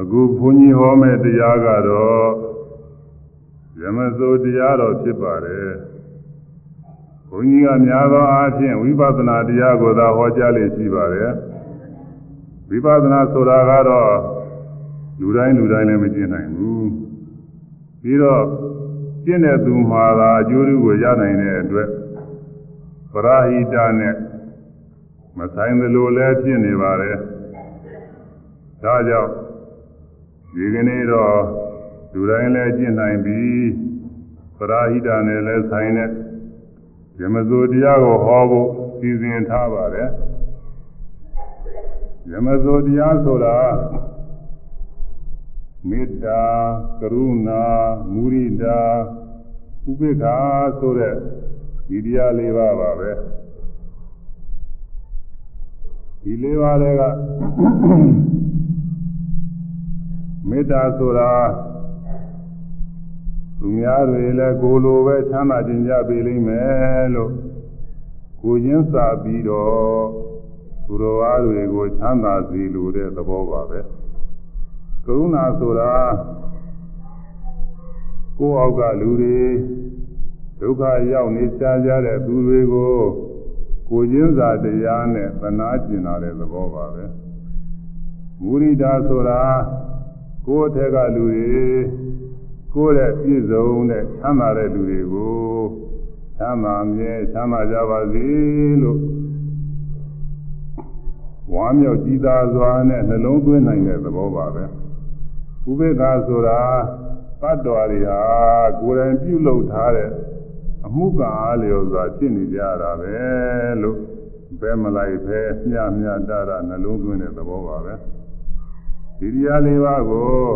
အခုဘုန်းကြီးဟောမဲ့တရားကတော့ယမစိုးတရားတော်ဖြစ်ပါတယ်ဘုန်းကြီးကများသောအားဖြင့်ဝိပဿနာတရားကိုသာဟောကြားလေရှိပါတယ်ဝိပဿနာဆိုတာကတော့လူတိုင်းလူတိုင်းလည်းမကျင့်နိုင်ဘူးပြီးတော့ကျင့်တဲ့သူမှာသာအကျိုးကိုရနိုင်တဲ့အတွက်ပရာဟိတနဲ့မဆိုင်သလိုလဲဖြစ်နေပါတယ်ဒါကြောင့် ဒီကနေ့တော့လူတိုင်းလည်းကျင့်နိုင်ပြီပရာဟိတနဲ့လည်းဆိုင်တဲ့ဇမဇိုတရားကိုဟောဖို့စီစဉ်ထားပါတယ်ဇမဇိုတရားဆိုတာမေတ္တာကရုဏာမုရိဒာဥပေက္ခာဆိုတဲ့ဒီတရားလေးပါပါပဲဒီလေးပါးတွေက မေတ္တာဆိုတာသူများတွေလည်းကိုလိုပဲချမ်းသာခြင်းကြပေးလိမ့်မယ်လို့ကိုချင်းစာပြီးတော့သူတော်အားတွေကိုချမ်းသာစေလိုတဲ့သဘောပါပဲကရုဏာဆိုတာကိုယ့်အောက်ကလူတွေဒုက္ခရောက်နေကြကြတဲ့သူတွေကိုကိုချင်းစာတရားနဲ့သနာကျင်လာတဲ့သဘောပါပဲမုရိဒာဆိုတာ ကိုယ်အထက်ကလူတွေကိုယ်ရဲ့ပြည့်စုံတဲ့ချမ်းသာတဲ့လူတွေကိုချမ်းသာမြဲချမ်းသာကြပါစေလို့ဝါမြောက်ကြည်သာစွာနဲ့နှလုံးသွင်းနိုင်တဲ့သဘောပါပဲဥပေက္ခဆိုတာတတ္တဝါတွေဟာကိုယ်တိုင်ပြုလုပ်ထားတဲ့အမှုကအားလျော်စွာဖြစ်နေကြတာပဲလို့ဘယ်မလိုက်ပဲမျှမျှတတာနှလုံးသွင်းတဲ့သဘောပါပဲ ဒီတရားလေးပါးကို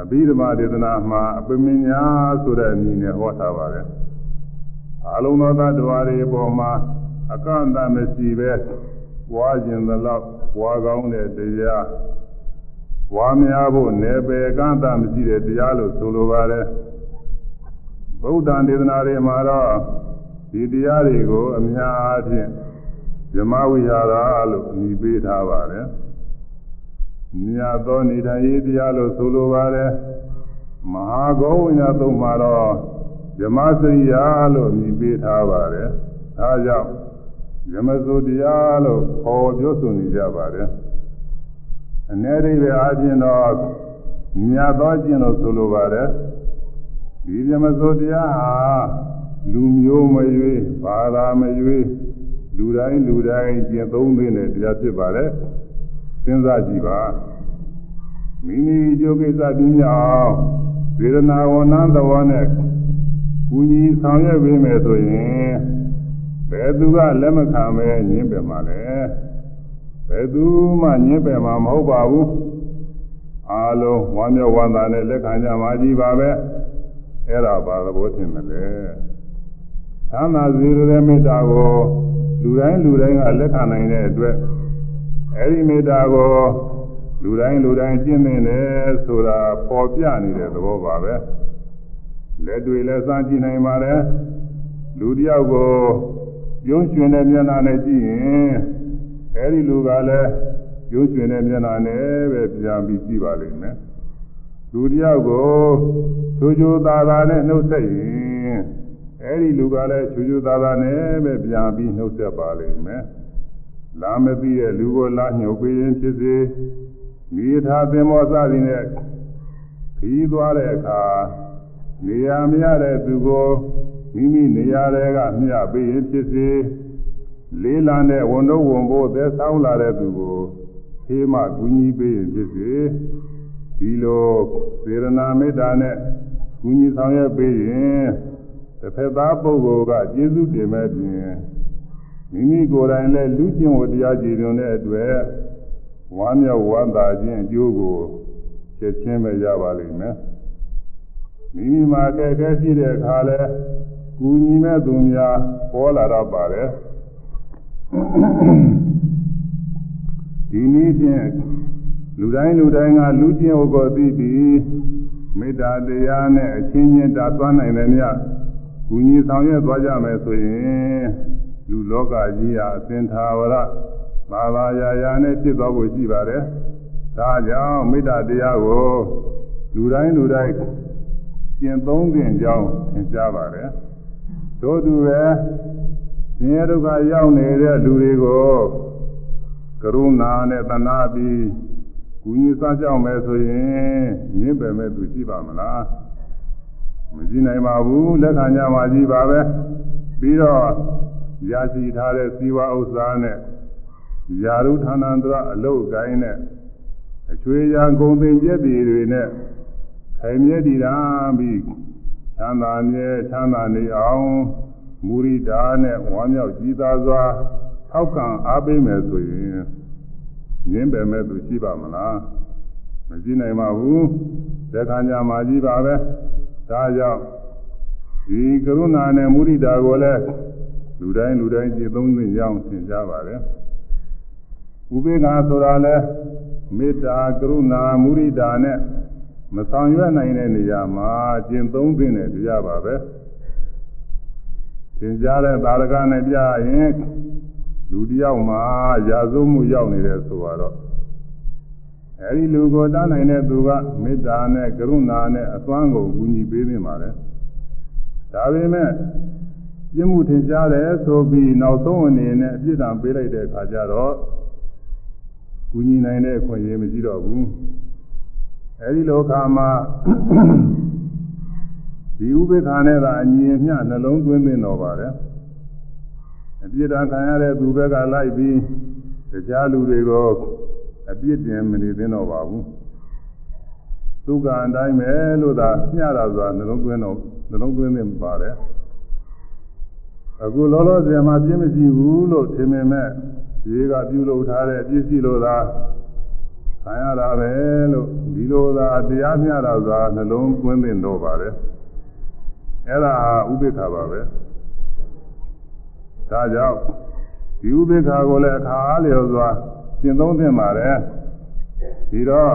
အဘိဓမ္မာဒေသနာမှာအပမညာဆိုတဲ့အမည်နဲ့ဟောထားပါတယ်အလုံးသောသတ္တဝါတွေအပေါ်မှာအကန့်အသတ်မရှိပဲဝါခြင်းသလောက်ဝါကောင်းတဲ့တရားဝါများဖို့နေပယ်ကန့်အသတ်မရှိတဲ့တရားလို့ဆိုလိုပါတယ်ဗုဒ္ဓံဒေသနာတွေမှာတော့ဒီတရားတွေကိုအများအားဖြင့်ဇမဝိဟာရလို့အမည်ပေးထားပါတယ် မြတ်သောနေထိုင်ရေးတရားလို့ဆိုလိုပါတယ်မဟာဂောဝိညာသုံးမှာတော့ဇမစရိယာလို့အမည်ပေးထားပါတယ်ဒါကြောင့်ဇမစုတရားလို့ခေါ်ပြောဆိုနေကြပါတယ်အနေရိပဲအားဖြင့်တော့မြတ်သောကျင့်လို့ဆိုလိုပါတယ်ဒီဇမစုတရားဟာလူမျိုးမရွေးဘာသာမရွေးလူတိုင်းလူတိုင်းကျင့်သုံးသင့်တဲ့တရားဖြစ်ပါတယ် စဉ်းစားကြည့်ပါမိမိကြိုးကိစ္စပြင်းအောင်ဝေဒနာဝဏသဝနဲ့ကူညီဆောင်ရွက်ပေးမယ်ဆိုရင်ဘယ်သူကလက်မခံပဲညင်းပယ်မှာလဲဘယ်သူမှညင်းပယ်မှာမဟုတ်ပါဘူးအားလုံးဝမ်းမြောက်ဝမ်းသာနဲ့လက်ခံကြမှာကြီးပါပဲအဲ့ဒါဘာသဘောထင်မလဲသမ်းသာစေတဲ့မေတ္တာကိုလူတိုင်းလူတိုင်းကလက်ခံနိုင်တဲ့အတွက် အဲဒီမေတ္တာကိုလူတိုင်းလူတိုင်းကျင့်နေတယ်ဆိုတာပေါ်ပြနေတဲ့သဘောပါပဲလက်တွေလည်းစမ်းကြည့်နိုင်ပါတယ်လူတယောက်ကိုပြုံးရွှင်တဲ့မျက်နှာနဲ့ကြည့်ရင်အဲဒီလူကလည်းပြုံးရွှင်တဲ့မျက်နှာနဲ့ပဲပြန်ပြီးကြည့်ပါလိမ့်မယ်လူတယောက်ကိုချိုးချိုးသားသားနဲ့နှုတ်ဆက်ရင်အဲဒီလူကလည်းချိုးချိုးသားသားနဲ့ပဲပြန်ပြီးနှုတ်ဆက်ပါလိမ့်မယ် လာမသိတဲ့လူကိုလာညှုပ်ပေးရင်ဖြစ်စေမိသားသင်္ဘောစသည်နဲ့ခီးသွားတဲ့အခါနေရာမရတဲ့သူကိုမိမိနေရာတွေကမျှပေးရင်ဖြစ်စေလေးလံတဲ့ဝန်တော့ဝန်ဖို့သက်ဆောင်လာတဲ့သူကိုဖေးမှကူညီပေးရင်ဖြစ်စေဒီလိုစေရနာမေတ္တာနဲ့ကူညီဆောင်ရွက်ပေးရင်တစ်ဖက်သားပုဂ္ဂိုလ်ကကျေးဇူးတင်မဲ့ပြင် မိမိကိုယ်တိုင်လည်းလူကျင့်ဝတရားကြည်ညိုတဲ့အတွက်ဝမ်းမြောက်ဝမ်းသာခြင်းအကျိုးကိုချက်ချင်းပဲရပါလိမ့်မယ်မိမိမှာအခက်အခဲရှိတဲ့အခါလဲကူညီမဲ့သူများပေါ်လာတော့ပါတယ်ဒီနည်းဖြင့်လူတိုင်းလူတိုင်းကလူကျင့်ဝတ်ကိုသိပြီးမေတ္တာတရားနဲ့အချင်းချင်းတာသွားနိုင်တယ်မြတ်ကူညီဆောင်ရွက်သွားကြမယ်ဆိုရင် လူလောကကြီးဟာအသင်္သာဝရဘာသာယာယာနဲ့ဖြစ်သွားဖို့ရှိပါတယ်ဒါကြောင့်မေတ္တာတရားကိုလူတိုင်းလူတိုင်းကျင့်သုံးသင်ကြောင်းသင်ကြားပါတယ်တို့သူပဲဆင်းရဲဒုက္ခရောက်နေတဲ့လူတွေကိုကရုဏာနဲ့တဏှာပြီးကူညီစားကြောက်မယ်ဆိုရင်မြင့်ပယ်မဲ့သူရှိပါမလားမကြည့်နိုင်ပါဘူးလက်ခံကြပါကြီးပါပဲပြီးတော့ ရရှိထားတဲ့စီဝါဥစ္စာနဲ့ယာရုဌာနန္တရအလုတ်ကိုင်းနဲ့အချွေရန်ဂုံပင်ပြည့်တည်တွေနဲ့ခိုင်မြဲတည်တာပြီးချမ်းသာမြဲချမ်းသာနေအောင်မူရိတာနဲ့ဝမ်းမြောက်ကြည်သာစွာထောက်ခံအားပေးမယ်ဆိုရင်ငင်းပယ်မဲ့သူရှိပါမလားမရှိနိုင်ပါဘူးသက်ခံကြမှာကြီးပါပဲဒါကြောင့်ဒီကရုဏာနဲ့မုဒိတာကိုလည်း လူတိုင်းလူတိုင်းကြည်သုံးသိကြအောင်သင်ကြားပါတယ်ဥပေက္ခဆိုတာလဲမေတ္တာကရုဏာမုဒိတာနဲ့မဆောင်ရွက်နိုင်တဲ့နေရာမှာကျင့်သုံးသင့်တဲ့တရားပါပဲသင်ကြားတဲ့သာရကနဲ့ပြရင်လူတယောက်မှာရာဇဝမှုရောက်နေတယ်ဆိုတော့အဲဒီလူကိုတားနိုင်တဲ့သူကမေတ္တာနဲ့ကရုဏာနဲ့အသွမ်းကိုကူညီပေးနေပါလေဒါပေမဲ့ ပြင်းမှုထင်ရှားတယ်ဆိုပြီးနောက်ဆုံးအနေနဲ့အပြစ်ဒဏ်ပေးလိုက်တဲ့အခါကျတော့ကူညီနိုင်တဲ့အခွင့်အရေးမရှိတော့ဘူးအဲဒီလောကမှာဒီဥပေက္ခနဲ့သာအညီအမျှနှလုံးသွင်းသိတော့ပါတယ်အပြစ်ဒဏ်ခံရတဲ့သူဘက်ကလိုက်ပြီးတရားလူတွေကိုအပြစ်တင်မနေသင့်တော့ပါဘူးသူကအတိုင်းပဲလို့သာမျှတာဆိုတာနှလုံးသွင်းတော့နှလုံးသွင်းသင့်ပါတယ် အခုလောလောဆယ်မှာပြင်းမရှိဘူးလို့ထင်မြင်မဲ့ဒီကပြုလုပ်ထားတဲ့အပြစ်ရှိလို့သာခံရတာပဲလို့ဒီလိုသာတရားမျှတာဆိုတာနှလုံးသွင်းသင့်တော့ပါတယ်အဲ့ဒါဥပိ္ပခါပါပဲဒါကြောင့်ဒီဥပိ္ပခါကိုလည်းအခါအားလျော်စွာကျင့်သုံးသင့်ပါတယ်ဒီတော့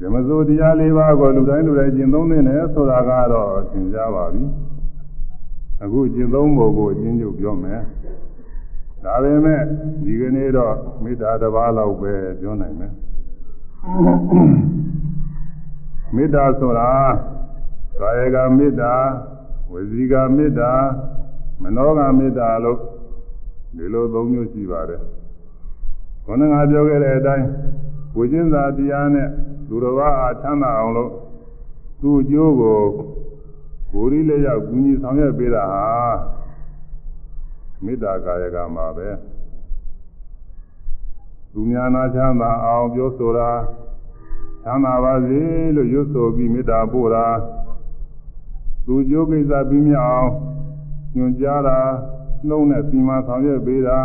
ဓမ္မစိုးတရား၄ပါးကိုလူတိုင်းလူတိုင်းကျင့်သုံးသင့်တယ်ဆိုတာကတော့သင်ကြားပါပြီ အခုကျင့်သုံးဖို့ကိုအချင်းချုပ်ပြောမယ်ဒါပေမဲ့ဒီကနေ့တော့မေတ္တာတစ်ပါးလောက်ပဲပြောနိုင်မယ်မေတ္တာဆိုတာကာယကမေတ္တာဝစီကမေတ္တာမနောကမေတ္တာလို့ဒီလိုသုံးမျိုးရှိပါတယ်ခေါင်းငါပြောခဲ့တဲ့အတိုင်းဝိကျင်းသာတရားနဲ့သူတော်ဘာအားချမ်းသာအောင်လို့သူ့အကျိုးကို ကိုယ်ရီလက်ရောက်ကူညီဆောင်ရွက်ပေးတာဟာမေတ္တာကာယကမှာပဲသူများနာချမ်းသာအောင်ပြောဆိုတာချမ်းသာပါစေလို့ရွတ်ဆိုပြီးမေတ္တာပို့တာသူကျိုးကိစ္စပြီးမြောက်အောင်ညွှန်ကြားတာနှုံးနဲ့စီမံဆောင်ရွက်ပေးတာ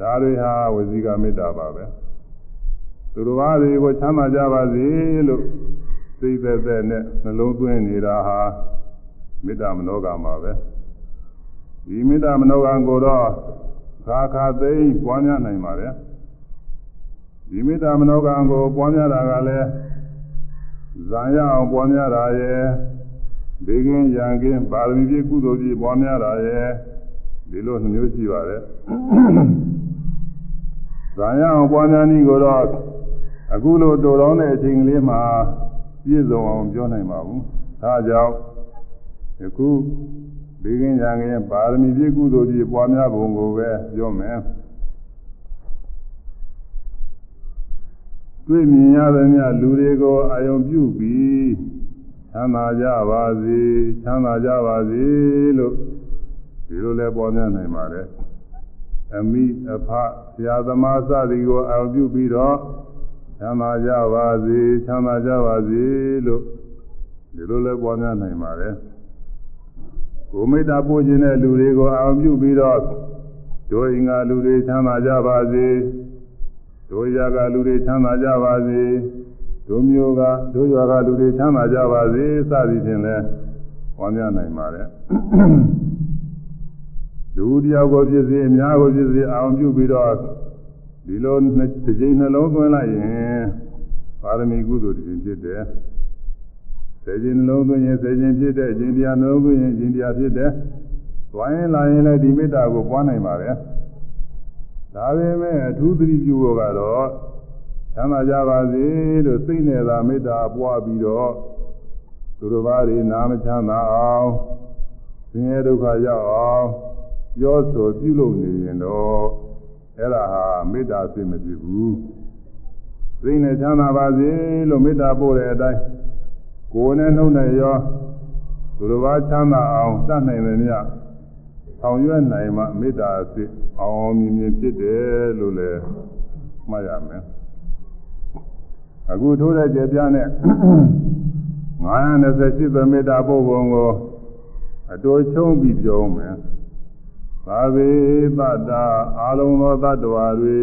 ဒါတွေဟာဝစီကမေတ္တာပါပဲသူတော်ဘာတွေကိုချမ်းသာကြပါစေလို့စိတ်သက်သက်နဲ့နှလုံးသွင်းနေတာဟာ မေတ္တာမနောကမှာပဲဒီမေတ္တာမနောကကိုတော့ခါခါသိမ့်ပွားများနိုင်ပါတယ်ဒီမေတ္တာမနောကကိုပွားများတာကလည်းဇာရအောင်ပွားများတာရဲ့ဘေကင်းရန်ကင်းပါရမီပြည့်ကုသိုလ်ပြည့်ပွားများတာရဲ့ဒီလိုနှမျိုးရှိပါတယ်ဇာရအောင်ပွားများနည်းကိုတော့အခုလိုတိုးတော်တဲ့အချိန်ကလေးမှာပြည့်စုံအောင်ပြောနိုင်ပါဘူးဒါကြောင့် ယခုဘေကင်းရန်ကင်းပါရမီပြည့်ကုသိုလ်ပြည့်ပွားများပုံကိုပဲပြောမယ်တွေ့မြင်ရတဲ့မြလူတွေကိုအာယုံပြုပြီးချမ်းသာကြပါစေချမ်းသာကြပါစေလို့ဒီလိုလဲပေါ်များနိုင်ပါတယ်အမိအဖဆရာသမားစသည်ကိုအာယုံပြုပြီးတော့ချမ်းသာကြပါစေချမ်းသာကြပါစေလို့ဒီလိုလဲပေါ်များနိုင်ပါတယ် ကိုမိတ္တာပို့ခြင်းတဲ့လူတွေကိုအာရုံပြုပြီးတော့တို့အင်္ဂါလူတွေချမ်းသာကြပါစေတို့ရာကလူတွေချမ်းသာကြပါစေတို့မျိုးကတို့ရွာကလူတွေချမ်းသာကြပါစေစသည်ဖြင့်လဲဝမ်းမြောက်နိုင်ပါတယ်လူတယောက်ကိုဖြစ်စေအများကိုဖြစ်စေအာရုံပြုပြီးတော့ဒီလိုတစ်ကြိမ်နှလုံးသွင်းလိုက်ရင်ပါရမီကုသိုလ်တစ်ကြိမ်ဖြစ်တယ် စေခြင်းနှလုံးသွင်းရင်စေခြင်းဖြစ်တယ်ခြင်းတရားနှလုံးသွင်းရင်ခြင်းတရားဖြစ်တယ်။သွားရင်လာရင်လည်းဒီမေတ္တာကိုပွားနိုင်ပါပဲ။ဒါပေမဲ့အထူးသတိပြုဖို့ကတော့သမ်းသာကြပါစေလို့စိတ်နဲ့သာမေတ္တာပွားပြီးတော့သူတို့ဘာတွေနာမချမ်းသာအောင်ဆင်းရဲဒုက္ခရောက်အောင်ပြောဆိုပြုလုပ်နေရင်တော့အဲ့ဒါဟာမေတ္တာစိတ်မဖြစ်ဘူးစိတ်နဲ့ချမ်းသာပါစေလို့မေတ္တာပို့တဲ့အတိုင်း ကိုယ်နဲ့နှုတ်နဲ့ရောသူတို့ဘာချမ်းသာအောင်တတ်နိုင်တယ်မြတ်ဆောင်ရွက်နိုင်မှမေတ္တာစိတ်အောင်မြင်မြင်ဖြစ်တယ်လို့လည်းမှတ်ရမယ်အခုထိုးတဲ့ကြပြနဲ့928သမေတ္တာပို့ပုံကိုအတော်ချုံးပြီးပြောမယ်သာဝေတတ္တာအာလုံးသောတ attva တွေ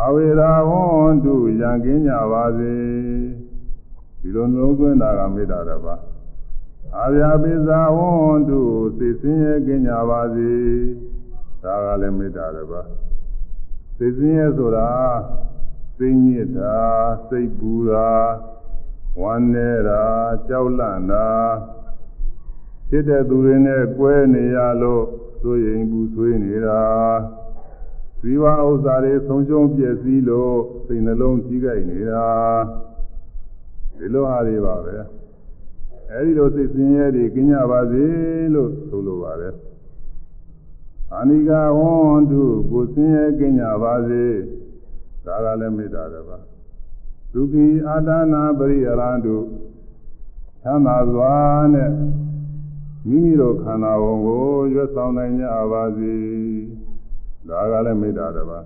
အဝေရာဝန္တုရံကင်းကြပါစေ ဒီလိုလုံးသွင်းတာကမေတ္တာတစ်ပါးအာဗျာပိဇာဝန္တုသိစင်းရဲ့ကင်းကြပါစေဒါကလည်းမေတ္တာတစ်ပါးသိစင်းရဲ့ဆိုတာသိညစ်တာစိတ်ပူတာဝမ်းနေတာကြောက်လန့်တာဖြစ်တဲ့သူတွေနဲ့ကွဲနေရလို့ဆိုရင်ဘူးဆွေးနေတာဇီဝဥစ္စာတွေဆုံးရှုံးပြည့်စည်လို့စိတ်နှလုံးကြီးကြိုက်နေတာ ဒီလိုဟာတွေပါပဲအဲဒီလိုစိတ်ဆင်းရဲတွေကင်းကြပါစေလို့ဆိုလိုပါတယ်အာနိကဝန္တုကိုဆင်းရဲကင်းကြပါစေဒါကလည်းမေတ္တာတစ်ပါးဒုက္ခိအာဒနာပရိယရန္တုသမ်းသာစွာနဲ့မိမိတို့ခန္ဓာဝန်ကိုရွတ်ဆောင်နိုင်ကြပါစေဒါကလည်းမေတ္တာတစ်ပါး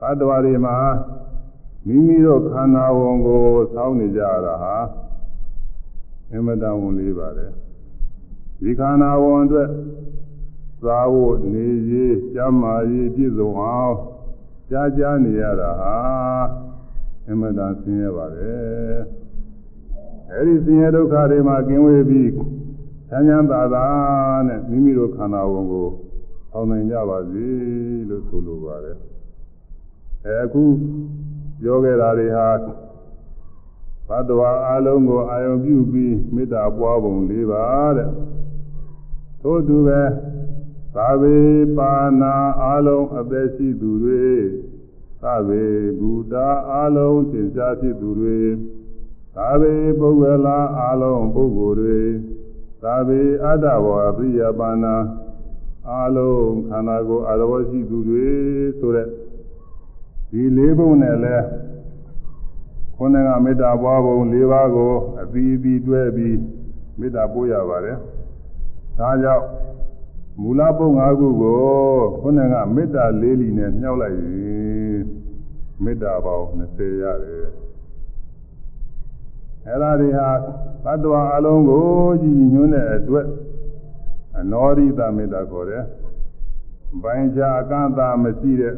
သတ္တဝါတွေမှာ မိမိတို့ခန္ဓာဝန်ကိုစောင်းနေကြတာဟာအမတန်ဝန်လေးပါတယ်ဒီခန္ဓာဝန်အတွက်သာဝတ်နေရေးကျမ်းမာရေးပြည့်စုံအောင်ကြားကြားနေရတာဟာအမတန်ဆင်းရဲပါတယ်အဲဒီဆင်းရဲဒုက္ခတွေမှာကင်းဝေးပြီးချမ်းချမ်းသာသာနဲ့မိမိတို့ခန္ဓာဝန်ကိုအောင်နိုင်ကြပါစေလို့ဆိုလိုပါတယ်အဲအခု ပြောခဲ့တာတွေဟာဘတ်တော်အလုံးကိုအာယုံပြုပြီးမေတ္တာပွားပုံလေးပါတဲ့ထို့သူပဲသာဝေပါဏာအလုံးအသက်ရှိသူတွေသာဝေဘုဒ္ဓအလုံးသင်္ချာဖြစ်သူတွေသာဝေပုဂ္ဂလာအလုံးပုဂ္ဂိုလ်တွေသာဝေအတ္တဘောအပိယပါဏာအလုံးခန္ဓာကိုယ်အရဝရှိသူတွေဆိုတဲ့ ဒီလေးပုံနဲ့လဲခုနကမေတ္တာပွားပုံ၄ပါးကိုအသီးသီးတွဲပြီးမေတ္တာပို့ရပါတယ်ဒါကြောင့်မူလပုံ၅ခုကိုခုနကမေတ္တာ၄လီနဲ့မြှောက်လိုက်ရင်မေတ္တာပေါင်း20ရတယ်အဲ့ဒါတွေဟာသတ္တဝါအလုံးကိုကြည်ညွှန်းတဲ့အတွက်အနောရိတမေတ္တာခေါ်တယ်။ဘိုင်းချအကန့်အသာမရှိတဲ့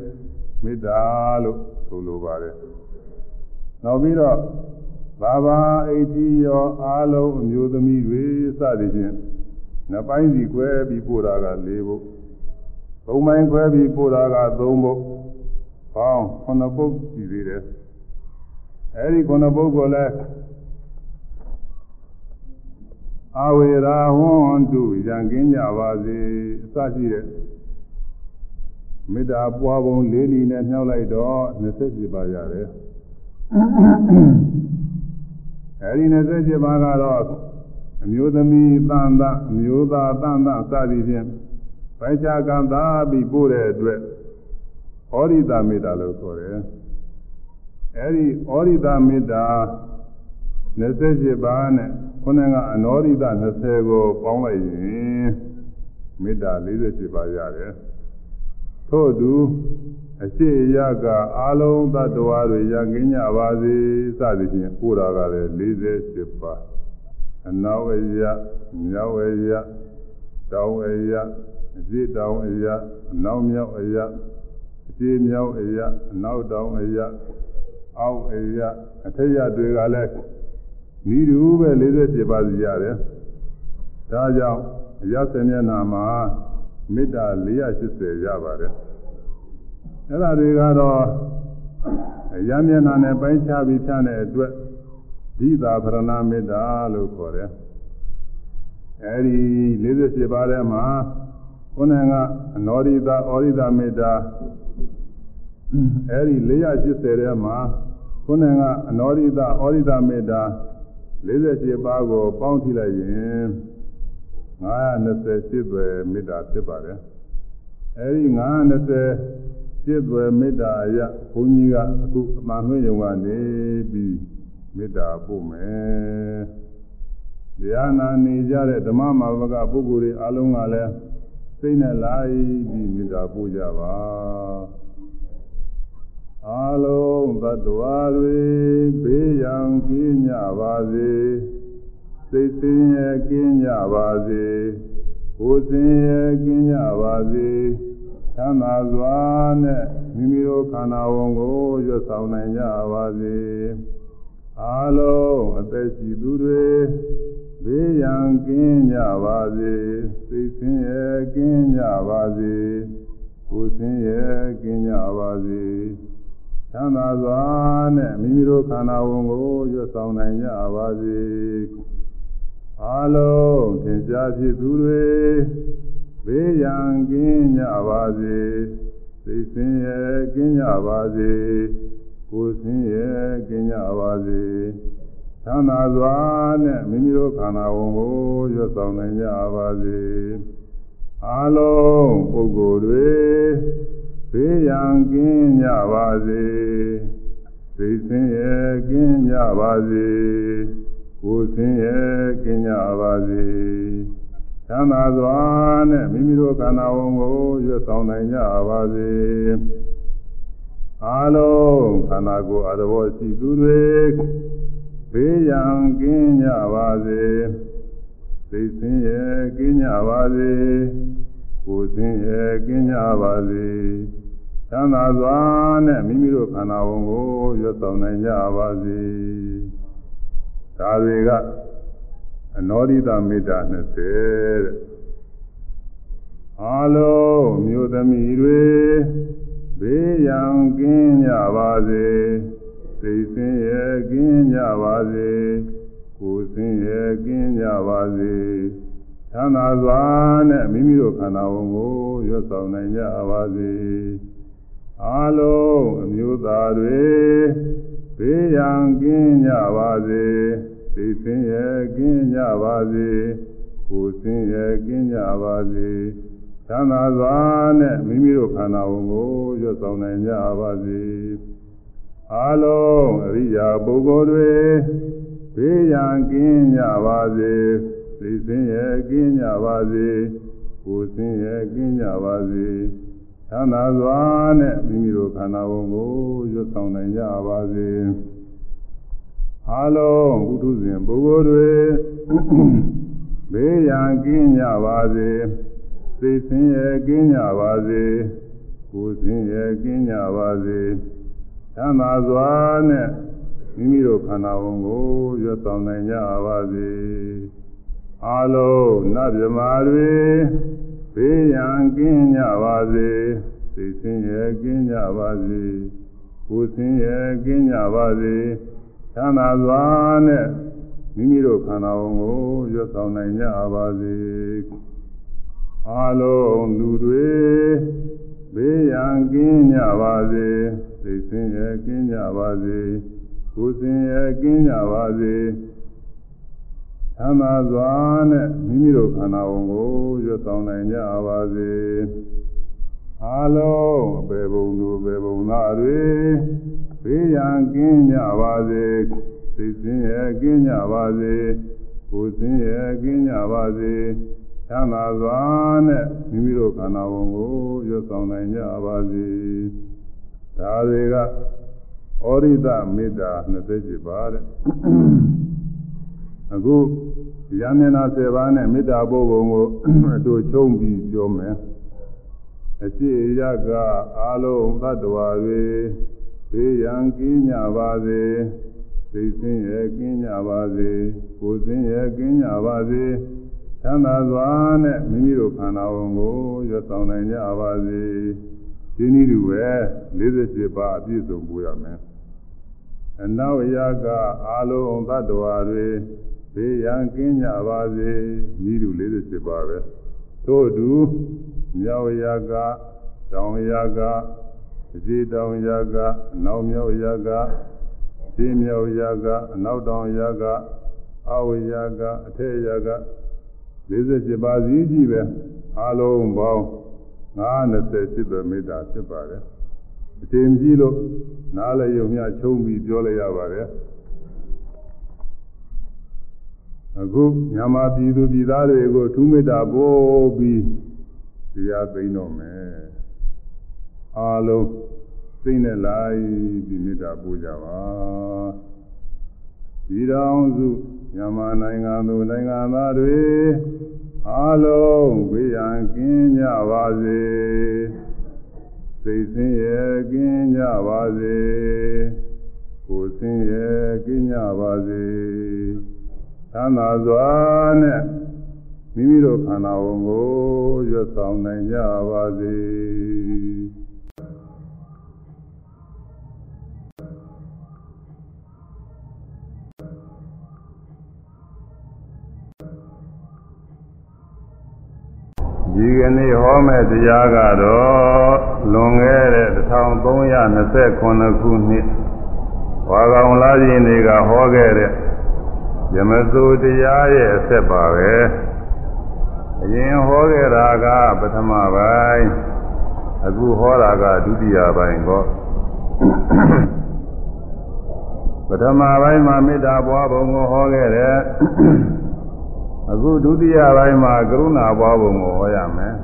မေတ္တာလို့ဆိုလိုပါတယ်။နောက်ပြီးတော့ဘာဘာအိဋ္ဌိယောအာလုံးအမျိုးသမီးတွေစသည်ဖြင့်နှစ်ပိုင်းစီခွဲပြီးပို့တာက၄ဘုတ်။သုံးပိုင်းခွဲပြီးပို့တာက၃ဘုတ်။ပေါင်းခုနှစ်ဘုတ်ရှိသေးတယ်။အဲဒီခုနှစ်ဘုတ်ကိုလည်းအဝေရာဝန္တုရံကင်းကြပါစေအစရှိတဲ့ မေတ္တာပွားပုံလေးလီနဲ့နှောက်လိုက်တော့27ပါးရတယ်အဲဒီ27ပါးကတော့အမျိုးသမီးတန်တအမျိုးသားတန်တစသည်ဖြင့်ဘိုင်ချကံသာပြီးပို့တဲ့အတွက်ဩရိတာမေတ္တာလို့ခေါ်တယ်အဲဒီဩရိတာမေတ္တာ27ပါးနဲ့ခုနကအနောရိတ20ကိုပေါင်းလိုက်ရင်မေတ္တာ48ပါးရတယ် ထို့အတူအရှိရကအာလုံးသတ္တဝါတွေရကင်းကြပါစေစသည်ဖြင့်ပို့တာကလည်း48ပါးအနောက်အရမြောက်အရတောင်အရအရှိတောင်အရအနောက်မြောက်အရအရှိမြောက်အရအနောက်တောင်အရအောက်အရအထက်ရတွေကလည်းဤတူပဲ47ပါးစီရတယ်ဒါကြောင့်အရသမျက်နာမှာ မေတ္တာ480ရပါတယ်အဲ့ဒါတွေကတော့အရမျက်နာနဲ့ပိုင်းခြားပြီးဖြန့်တဲ့အတွက်ဒိသာဗရဏမေတ္တာလို့ခေါ်တယ်အဲ့ဒီ48ပါးထဲမှာဘခုနကအနောရိတာဩရိတာမေတ္တာအဲဒီ480ထဲမှာခုနကအနောရိတာဩရိတာမေတ္တာ48ပါးကိုပေါင်းထည့်လိုက်ရင် 928ပဲမေတ္တာဖြစ်ပါတယ်အဲဒီ920จิตွယ်မေတ္တာအရဘုန်းကြီးကအခုအမှန်မှန်ယုံကနေပြီးမေတ္တာပို့မယ်တရားနာနေကြတဲ့ဓမ္မမာဝကပုဂ္ဂိုလ်တွေအလုံးကလည်းစိတ်နဲ့လိုက်ပြီးမေတ္တာပို့ကြပါအလုံးသတ္တဝါတွေဘေးရန်ကင်းကြပါစေ စိတ်ဆင်းရဲကင်းကြပါစေကိုယ်ဆင်းရဲကင်းကြပါစေသမ်းသာစွာနဲ့မိမိတို့ခန္ဓာဝန်ကိုရွတ်ဆောင်နိုင်ကြပါစေအလုံးအသက်ရှိသူတွေဘေးရန်ကင်းကြပါစေစိတ်ဆင်းရဲကင်းကြပါစေကိုယ်ဆင်းရဲကင်းကြပါစေသမ်းသာစွာနဲ့မိမိတို့ခန္ဓာဝန်ကိုရွတ်ဆောင်နိုင်ကြပါစေ အလုံးသင်ကြားဖြစ်သူတွေဘေးရန်ကင်းကြပါစေသိစင်ရဲ့ကင်းကြပါစေကိုယ်စင်ရဲ့ကင်းကြပါစေသံသာစွာနဲ့မိမိတို့ခန္ဓာဝန်ကိုရွတ်ဆောင်နိုင်ကြပါစေအလုံးပုဂ္ဂိုလ်တွေဘေးရန်ကင်းကြပါစေသိစင်ရဲ့ကင်းကြပါစေ ကိုယ်ဆင်းရဲကင်းကြပါစေသမ်းသာစွာနဲ့မိမိတို့ခန္ဓာဝန်ကိုရွတ်ဆောင်နိုင်ကြပါစေအာလုံးခန္ဓာကိုယ်အတော်ရှိသူတွေဘေးရန်ကင်းကြပါစေသိဆင်းရဲကင်းကြပါစေကိုယ်ဆင်းရဲကင်းကြပါစေသမ်းသာစွာနဲ့မိမိတို့ခန္ဓာဝန်ကိုရွတ်ဆောင်နိုင်ကြပါစေ ဒါတွေကအနောဒိတမေတ္တာ20တဲ့အာလုံးမြို့သမီးတွေဘေးရန်ကင်းကြပါစေသိစင်ရဲ့ကင်းကြပါစေကိုယ်စင်ရဲ့ကင်းကြပါစေသံသာစွာနဲ့မိမိတို့ခန္ဓာဝန်ကိုရွတ်ဆောင်နိုင်ကြပါစေအာလုံးအမျိုးသားတွေဘေးရန်ကင်းကြပါစေ သိစင်ရဲ့ကင်းကြပါစေကိုယ်စင်ရဲ့ကင်းကြပါစေသံသာစွာနဲ့မိမိတို့ခန္ဓာဝန်ကိုရွတ်ဆောင်နိုင်ကြပါစေအာလုံးအရိယာပုဂ္ဂိုလ်တွေဘေးရန်ကင်းကြပါစေသိစင်ရဲ့ကင်းကြပါစေကိုယ်စင်ရဲ့ကင်းကြပါစေသံသာစွာနဲ့မိမိတို့ခန္ဓာဝန်ကိုရွတ်ဆောင်နိုင်ကြပါစေ အလုံးဘုသူရှင်ပုဂ္ဂိုလ်တွေဘေးရန်ကင်းကြပါစေသိစင်ရဲ့ကင်းကြပါစေကိုယ်စင်ရဲ့ကင်းကြပါစေသံသာစွာနဲ့မိမိတို့ခန္ဓာဝန်ကိုရွတ်ဆောင်နိုင်ကြပါစေအလုံးနတ်မြမာတွေဘေးရန်ကင်းကြပါစေသိစင်ရဲ့ကင်းကြပါစေကိုယ်စင်ရဲ့ကင်းကြပါစေ ချမ်းသာစွာနဲ့မိမိတို့ခန္ဓာဝန်ကိုရွတ်ဆောင်နိုင်ကြပါစေအလုံးလူတွေဘေးရန်ကင်းကြပါစေသိစင်ရဲ့ကင်းကြပါစေကိုယ်စင်ရဲ့ကင်းကြပါစေချမ်းသာစွာနဲ့မိမိတို့ခန္ဓာဝန်ကိုရွတ်ဆောင်နိုင်ကြပါစေအလုံးအပေဘုံတို့ပေဘုံသားတွေ ဘေးရန်ကင်းကြပါစေသိစင်းရဲ့ကင်းကြပါစေကိုယ်စင်းရဲ့ကင်းကြပါစေသံသာစွာနဲ့မိမိတို့ခန္ဓာဝန်ကိုရွတ်ဆောင်နိုင်ကြပါစေဒါတွေကဩရိတမေတ္တာ28ပါတဲ့အခုရမင်းနာ7ပါးနဲ့မေတ္တာပို့ပုံကိုအတူချုံပြီးပြောမယ်အရှိရကအာလုံးသတ္တဝါတွေ ဘေးရန်ကင်းကြပါစေသိစင်းရဲ့ကင်းကြပါစေကိုယ်စင်းရဲ့ကင်းကြပါစေသံသာစွာနဲ့မိမိတို့ခန္ဓာဝန်ကိုရွတ်ဆောင်နိုင်ကြပါစေဒီနည်းတူပဲ48ပါးအပြည့်စုံပို့ရမယ်အနောက်ရကအာလုံးသတ္တဝါတွေဘေးရန်ကင်းကြပါစေဤတူ48ပါးပဲသို့တူမြောက်ရာကတောင်ရာကအ စီတောင်ရာကအနောက်မြောက်ရာကဒီမြောက်ရာကအနောက်တောင်ရာကအဝရာကအထက်ရာက47ပါးစီကြီးပဲအလုံးပေါင်း98ပဲမေတ္တာဖြစ်ပါတယ်အချိန်ကြီးလို့နားလည်းယုံမြချုံးပြီးပြောလိုက်ရပါတယ်အခုမြန်မာပြည်သူပြည်သားတွေကိုထူးမေတ္တာပို့ပြီးတရားသိမ်းတော့မယ် အားလုံးသိနေလိုက်ပြီးမေတ္တာပို့ကြပါဒီတော်စုမြန်မာနိုင်ငံသူနိုင်ငံသားတွေအားလုံးဝိရန်ကင်းကြပါစေစိတ်ဆင်းရဲကင်းကြပါစေကိုယ်ဆင်းရဲကင်းကြပါစေသံသာစွာနဲ့မိမိတို့ခန္ဓာဝန်ကိုရွတ်ဆောင်နိုင်ကြပါစေ ဒီကနေ့ဟောမဲ့တရားကတော့လွန်ခဲ့တဲ့1329ခုနှစ်ဝါကောင်လာခြင်းတွေကဟောခဲ့တဲ့ယမသုတရားရဲ့အဆက်ပါပဲအရင်ဟောခဲ့တာကပထမပိုင်းအခုဟောတာကဒုတိယပိုင်းကောပထမပိုင်းမှာမေတ္တာပွားပုံကိုဟောခဲ့တဲ့ အခုဒုတိယပိုင်းမှာကရုဏာပွားပုံကိုဟောရမယ်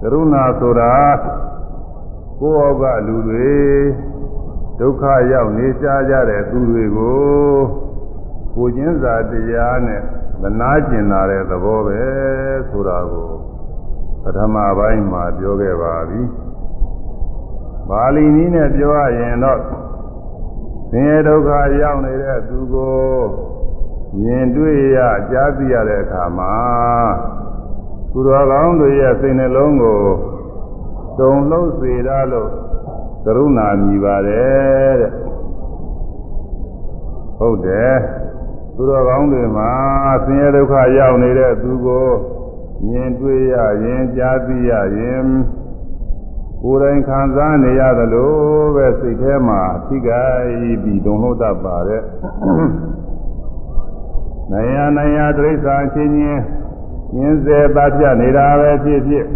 ကရုဏာဆိုတာကိုယ့်ဩကလူတွေဒုက္ခရောက်နေကြကြတဲ့သူတွေကိုကိုချင်းစာတရားနဲ့မနာကျင်လာတဲ့သဘောပဲဆိုတာကိုပထမပိုင်းမှာပြောခဲ့ပါပြီပါဠိနည်းနဲ့ပြောရရင်တော့ဆင်းရဲဒုက္ခရောက်နေတဲ့သူကို မြင်တွေ့ရကြားသိရတဲ့အခါမှာသူတော်ကောင်းတွေရဲ့စိတ်နှလုံးကိုတုံလုံးစေရလို့ကရုဏာမြည်ပါတယ်တဲ့ဟုတ်တယ်သူတော်ကောင်းတွေမှာဆင်းရဲဒုက္ခရောက်နေတဲ့သူကိုမြင်တွေ့ရရင်ကြားသိရရင်ကိုယ်တိုင်ခံစားနေရသလိုပဲစိတ်ထဲမှာထိခိုက်ပြီးဒုံလို့တတ်ပါတဲ့ နယနယတိရစ္ဆာန်ချင်းချင်းမြင်စေပါပြနေတာပဲဖြစ်ဖြစ်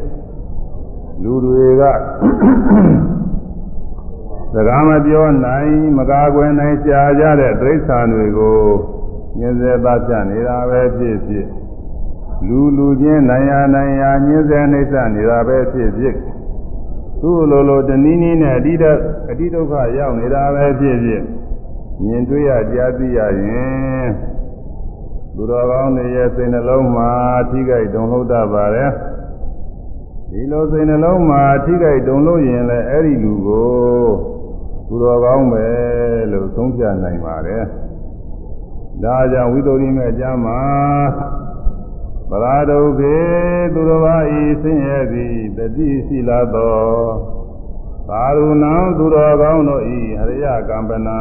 လူတွေကစကားမပြောနိုင်မကားကွယ်နိုင်ရှားကြတဲ့တိရစ္ဆာန်တွေကိုမြင်စေပါပြနေတာပဲဖြစ်ဖြစ်လူလူချင်းနိုင်ရနိုင်ရညင်းစေနှိစ္စနေတာပဲဖြစ်ဖြစ်သူ့လိုလိုတနည်းနည်းနဲ့အတိဒအတိဒုက္ခရောက်နေတာပဲဖြစ်ဖြစ်မြင်တွေ့ရကြားသိရရင် သူတော်ကောင်းတွေရဲ့စိတ်နှလုံးမှာထိခိုက်တုန်လှုပ်တတ်ပါတယ်ဒီလိုစိတ်နှလုံးမှာထိခိုက်တုန်လှုပ်ရင်လည်းအဲ့ဒီလူကိုသူတော်ကောင်းပဲလို့သုံးပြနိုင်ပါတယ်ဒါကြောင့်ဝိသုရိမေအကျမ်းမှာပရာဒုခေသူတော်ဘာဤဆင်းရဲသည်တတိရှိလာသောသာရုဏံသူတော်ကောင်းတို့ဤဟရိယကံပနံ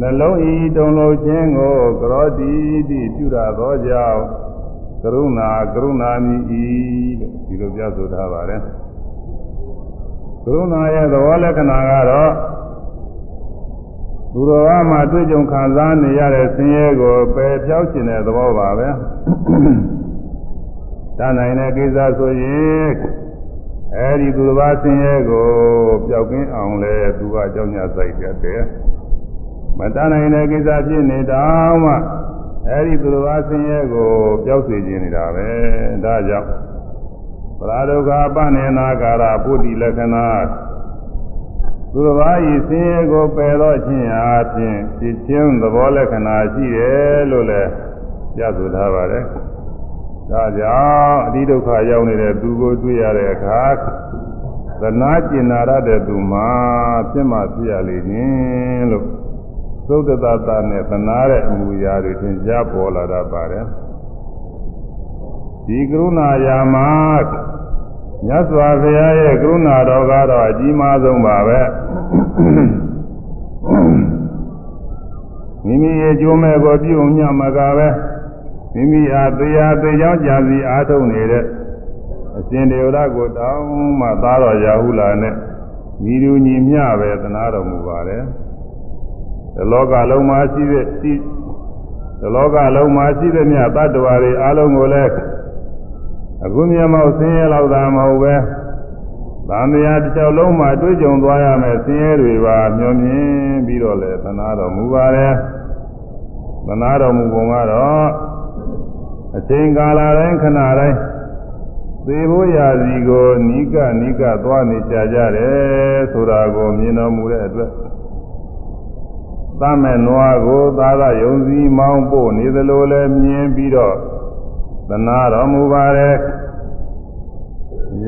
နှလုံးဤတုံလို့ခြင်းကိုကရောတိတိပြုရသောကြောင့်ကရုဏာကရုဏာမိဤလို့ဒီလိုပြဆိုထားပါတယ်ကရုဏာရဲ့သဘောလက္ခဏာကတော့သူတော်ဘာမှတွေ့ကြုံခံစားနေရတဲ့ဆင်းရဲကိုပယ်ပြောက်ခြင်းတဲ့သဘောပါပဲတတ်နိုင်တဲ့ကိစ္စဆိုရင်အဲဒီသူတော်ဘာဆင်းရဲကိုပျောက်ကင်းအောင်လဲသူကအကြောင်းညစိုက်တတ်တယ် မတတ်နိုင်တဲ့ကိစ္စဖြစ်နေတော့မှအဲဒီသူတော်ဘာဆင်းရဲကိုပျောက်စေခြင်းနေတာပဲဒါကြောင့်ပရာဒုက္ခပဏ္ဏနာကာရပုဒ္ဓိလက္ခဏာသူတစ်ပါးဤဆင်းရဲကိုပယ်တော့ခြင်းအားဖြင့်ဖြစ်ခြင်းသဘောလက္ခဏာရှိတယ်လို့လည်းပြဆိုထားပါတယ်။ဒါကြောင့်အတိဒုက္ခရောက်နေတဲ့သူကိုတွေ့ရတဲ့အခါသနာကျင်နာရတဲ့သူမှာဖြစ်မှဖြစ်ရလေခြင်းလို့ သုဒ္ဓတတနဲ့သနာတဲ့အမူအရာတွေသင်ကြားပေါ်လာတတ်ပါတယ်။ဒီကရုဏာယာမှာမြတ်စွာဘုရားရဲ့ကရုဏာတော်ကတော့အကြီးမားဆုံးပါပဲမိမိရဲ့ကြိုးမဲ့ကိုပြုံညမကပဲမိမိအားတရားသေးချောင်းကြာစီအားထုတ်နေတဲ့အအရှင်တေဝရကိုတောင်းမှသားတော်ရာဟုလာနဲ့ညီလူညီမျှပဲသနာတော်မူပါတယ် ဒီလောကလုံးမှာရှိတဲ့ရှိဒီလောကလုံးမှာရှိတဲ့မြတ်တ attva တွေအားလုံးကိုလည်းအခုမြတ်မောက်ဆင်းရဲလောက်သာမဟုတ်ပဲသံဃာတစ်ချောင်းလုံးမှာတွေ့ကြုံသွားရမယ်ဆင်းရဲတွေပါမျှော်မြင်ပြီးတော့လည်းသနာတော်မူပါတယ်သနာတော်မူပုံကတော့အချိန်ကာလတိုင်းခဏတိုင်းသေဖို့ရာစီကိုနိကနိကသွားနေကြကြတယ်ဆိုတာကိုမြင်တော်မူတဲ့အတွက် သမဲ့နွားကိုသာသာယုံစည်းမောင်းပို့နေသလိုလည်းမြင်ပြီးတော့သနာတော်မူပါတယ်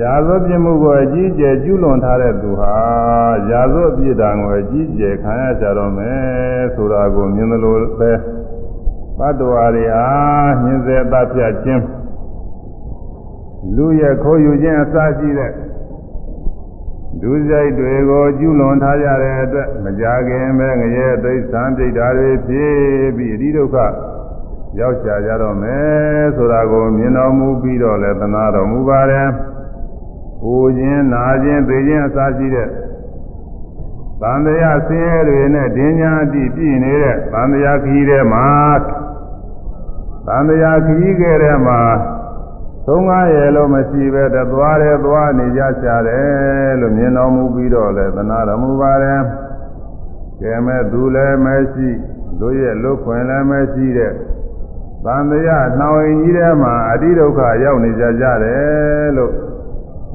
ရာဇဝပြမှုကိုအကြီးကျယ်ကျူးလွန်ထားတဲ့သူဟာရာဇဝပြစ်ဒဏ်ကိုအကြီးကျယ်ခံရကြတော့မယ်ဆိုတာကိုမြင်သလိုပဲဘတ်တော်ရီအားညင်စေတတ်ပြခြင်းလူရဲ့ခိုးယူခြင်းအစရှိတဲ့ ဒုစရိုက်တွေကိုကျူးလွန်ထားကြတဲ့အတွက်မကြခင်ပဲငရဲသိသံပြိတ္တာတွေဖြစ်ပြီးအဓိဒုက္ခရောက်ကြကြတော့မယ်ဆိုတာကိုမြင်တော်မူပြီးတော့လည်းသနာတော်မူပါတယ်။ကိုခြင်းနာခြင်းသိခြင်းအစရှိတဲ့သံတရားဆင်းရဲတွေနဲ့ဒင်းညာအတိပြည့်နေတဲ့သံတရားခီးထဲမှာသံတရားခီးခဲ့တဲ့မှာ သုံးကားရဲ့လို့မရှိပဲတသွားတယ်သွားနေကြရှာတယ်လို့မြင်တော်မူပြီးတော့လည်းသနာတော်မူပါတယ်။ကဲမဲ့သူလည်းမရှိတို့ရဲ့လွတ်ခွင်လည်းမရှိတဲ့သံတရားနှောင်ရင်ကြီးထဲမှာအတိဒုက္ခရောက်နေကြကြတယ်လို့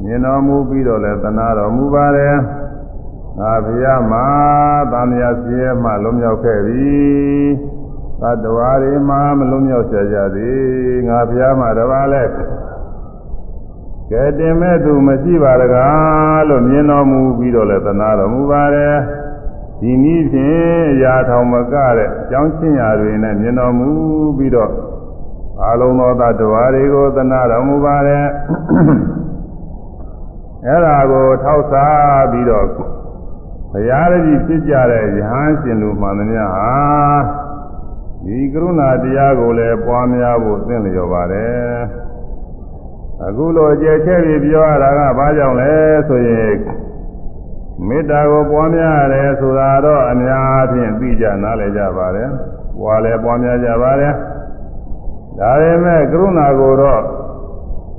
မြင်တော်မူပြီးတော့လည်းသနာတော်မူပါတယ်။ငါဘုရားမှာသံတရားစီရဲမှလွန်မြောက်ခဲ့ပြီ။ သတ္တဝါတွေမှာမလွန်မြောက်ကြကြသည်။ငါဘုရားမှာတပါးလဲကဲတင်မဲ့သူမရှိပါတကားလို့မြင်တော်မူပြီးတော့လည်းသနာတော်မူပါတယ်။ဒီနည်းဖြင့်ရာထောင်မကတဲ့ကြောင်းချင်းရာတွေနဲ့မြင်တော်မူပြီးတော့အလုံးသောသတ္တဝါတွေကိုသနာတော်မူပါတယ်။အဲ့ဒါကိုထောက်စားပြီးတော့ဘုရားတည်းဖြစ်ကြတဲ့ယဟန်ရှင်လူမှန်သမျှဟာ ဒီကရုဏာတရားကိုလည်းပွားများဖို့သင်လျော်ပါတယ်အခုလိုအကျယ်ချဲ့ပြီးပြောရတာကဘာကြောင့်လဲဆိုရင်မေတ္တာကိုပွားများရတယ်ဆိုတာတော့အများဖြင့်သိကြနားလည်ကြပါတယ်ပွားလည်းပွားများကြပါတယ်ဒါပေမဲ့ကရုဏာကိုတော့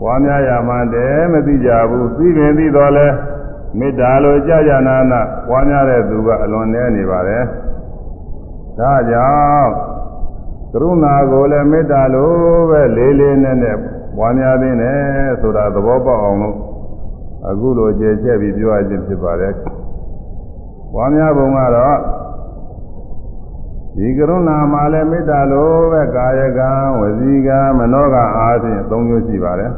ပွားများရမှန်တယ်မသိကြဘူးသိပင်သိတော့လဲမေတ္တာလိုကြာကြာနာနာပွားများတဲ့သူကအလွန်နည်းနေပါတယ်ဒါကြောင့် ကရုဏာကိုလည်းမေတ္တာလိုပဲလေးလေးနက်နက်ပွားများသေးတယ်ဆိုတာသဘောပေါက်အောင်လို့အခုလိုကြဲချက်ပြီးပြောရခြင်းဖြစ်ပါတယ်ပွားများပုံကတော့ဒီကရုဏာမှာလည်းမေတ္တာလိုပဲကာယကံဝစီကံမနောကအားဖြင့်သုံးမျိုးရှိပါတယ်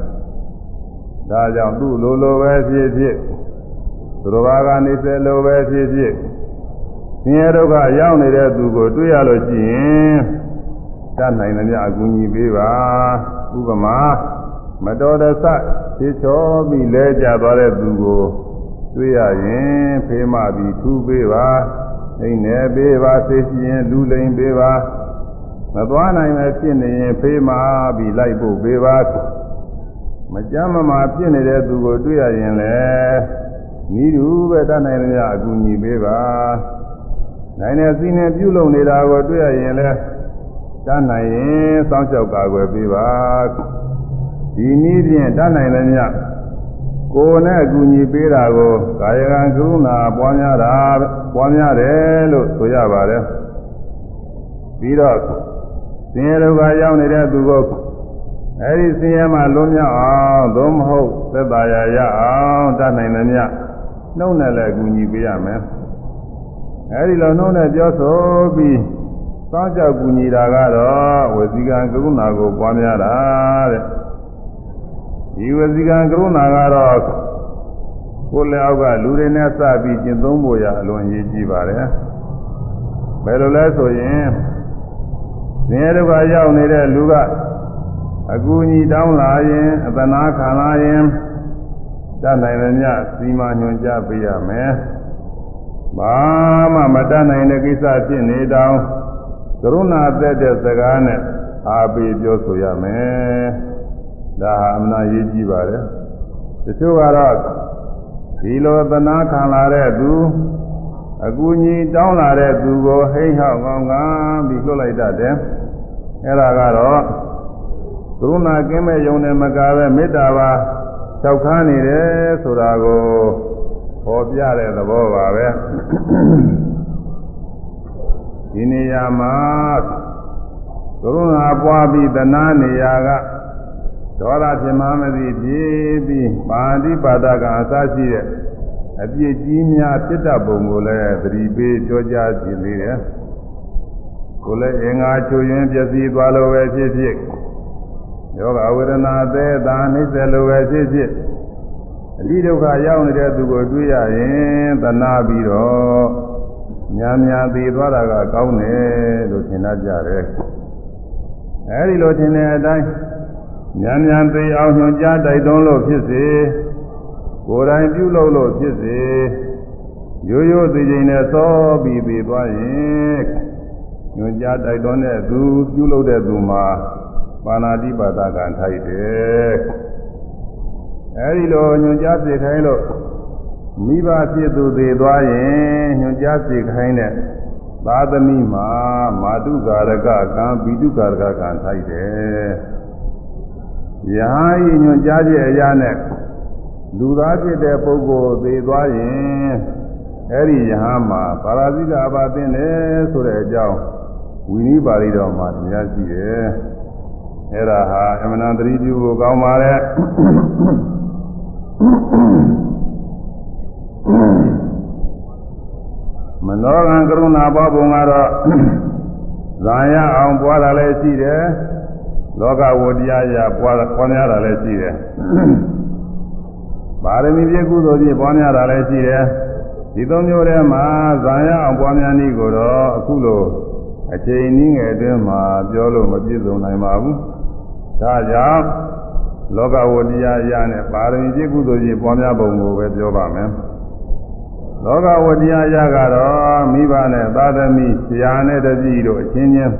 ဒါကြောင့်သူ့လိုလိုပဲဖြစ်ဖြစ်သူတော်ဘာကနေစေလိုပဲဖြစ်ဖြစ်ဆင်းရဲဒုက္ခရောက်နေတဲ့သူကိုတွေ့ရလို့ရှိရင် တတ်နိုင်သမျှအကူအညီပေးပါဥပမာမတော်တဆဖြေချောပြီးလဲကြသွားတဲ့သူကိုတွေ့ရရင်ဖေးမပြီးထူးပေးပါအိမ်နေပေးပါသိရှိရင်လူလိမ်ပေးပါမသွားနိုင်ပဲဖြစ်နေရင်ဖေးမပြီးလိုက်ဖို့ပေးပါမကြမ်းမမာဖြစ်နေတဲ့သူကိုတွေ့ရရင်လည်းဤသူပဲတတ်နိုင်သမျှအကူအညီပေးပါနိုင်တဲ့စီနေပြုလုပ်နေတာကိုတွေ့ရရင်လည်း တတ်နိုင်ရင်စောင့်ရှောက်ကာကွယ်ပေးပါဒီနည်းဖြင့်တတ်နိုင်သမျှကိုယ်နဲ့အကူအညီပေးတာကိုကာယကံကရုဏာပွားများတာပွားများတယ်လို့ဆိုရပါတယ်ပြီးတော့ဆင်းရဲဒုက္ခရောက်နေတဲ့သူကိုအဲဒီဆင်းရဲမှလွတ်မြောက်အောင်သို့မဟုတ်သက်သာရာရအောင်တတ်နိုင်သမျှနှုတ်နဲ့လည်းအကူအညီပေးရမယ်အဲဒီလိုနှုတ်နဲ့ပြောဆိုပြီး စောင့်ကြောက်ကူညီတာကတော့ဝစီကံကရုဏာကိုပွားများတာတဲ့ဒီဝစီကံကရုဏာကတော့ကိုယ်လည်းအောက်ကလူတွေနဲ့စပြီးကျင့်သုံးဖို့ရအလွန်ရေးကြည့်ပါတယ်ဘယ်လိုလဲဆိုရင်သင်ရဒုက္ခရောက်နေတဲ့လူကအကူအညီတောင်းလာရင်အသနာခံလာရင်တတ်နိုင်တယ်ညစီမံညွှန်ကြားပေးရမယ်ဘာမှမတတ်နိုင်တဲ့ကိစ္စဖြစ်နေတောင် ကရုဏာသက်တဲ့စကားနဲ့အားပေးပြောဆိုရမယ်ဒါဟာအမှန်ရေးကြည့်ပါတယ်တချို့ကတော့ဒီလိုသနာခံလာတဲ့သူအကူကြီးတောင်းလာတဲ့သူကိုဟိဟောက်ကောင်းကပြီးလွတ်လိုက်တတ်တယ်အဲ့ဒါကတော့ကရုဏာကင်းမဲ့ယုံနဲ့မကပဲမေတ္တာပါလျှောက်ခန်းနေတယ်ဆိုတာကိုဟောပြတဲ့သဘောပါပဲ ဒီနေရာမှာကရုဏာပွားပြီးတနာနေရာကဒေါသဖြစ်မှမသိဖြစ်ပြီးပါဠိပါဒကအစရှိတဲ့အပြစ်ကြီးများဖြစ်တတ်ပုံကိုလည်းသတိပေးကြောကြားခြင်းသေးတယ်ကိုလည်းအင်္ဂါချွေရင်ပျက်စီးသွားလို့ပဲဖြစ်ဖြစ်ယောဂဝေဒနာသေးတာနှိစ္စလိုပဲဖြစ်ဖြစ်အတိဒုက္ခရောက်နေတဲ့သူကိုတွေ့ရရင်သနာပြီးတော့ ညာညာသိသွားတာကကောင်းတယ်လို့ထင်တတ်ကြတယ်အဲဒီလိုထင်တဲ့အတိုင်းညာညာသိအောင်ညွှန်ကြားတိုက်တွန်းလို့ဖြစ်စေကိုယ်တိုင်ပြုလုပ်လို့ဖြစ်စေရိုးရိုးသိချင်းနဲ့သောပြီးပြီးသွားရင်ညွှန်ကြားတိုက်တွန်းတဲ့သူပြုလုပ်တဲ့သူမှာပါဏာတိပါဒကံထိုက်တယ်အဲဒီလိုညွှန်ကြားစေခိုင်းလို့ မိဘဖြစ်သူသေးသွားရင်ညွှန်ကြားစေခိုင်းတဲ့သာသမီမှာမာတုကာရကကံဘိတုကာရကကံထိုက်တယ်။ယဟန်ဤညွှန်ကြားခြင်းအရာနဲ့လူသားဖြစ်တဲ့ပုဂ္ဂိုလ်သေသွားရင်အဲ့ဒီယဟန်မှာပါရာဇိကအပါသိတယ်ဆိုတဲ့အကြောင်းဝိနည်းပါဠိတော်မှာတရားရှိတယ်။အဲ့ဒါဟာအမှန်တန်တတိပြုကိုကောင်းပါလေ။ မနောကံကရုဏာပွားပုံကတော့ဇာယအောင်ပွားတာလည်းရှိတယ်လောကဝတရားရပွားပွားများတာလည်းရှိတယ်ပါရမီပြည့်ကုသိုလ်ပြည့်ပွားများတာလည်းရှိတယ်ဒီသုံးမျိုးထဲမှာဇာယအောင်ပွားများနည်းကိုတော့အခုလိုအချိန်နည်းငယ်အတွင်းမှာပြောလို့မပြည့်စုံနိုင်ပါဘူးဒါကြောင့်လောကဝတရားရနဲ့ပါရမီပြည့်ကုသိုလ်ပြည့်ပွားများပုံကိုပဲပြောပါမယ် လောကဝတရားရကတော့မိဘနဲ့သာသမီဆရာနဲ့တပည့်တို့အချင်းချင်း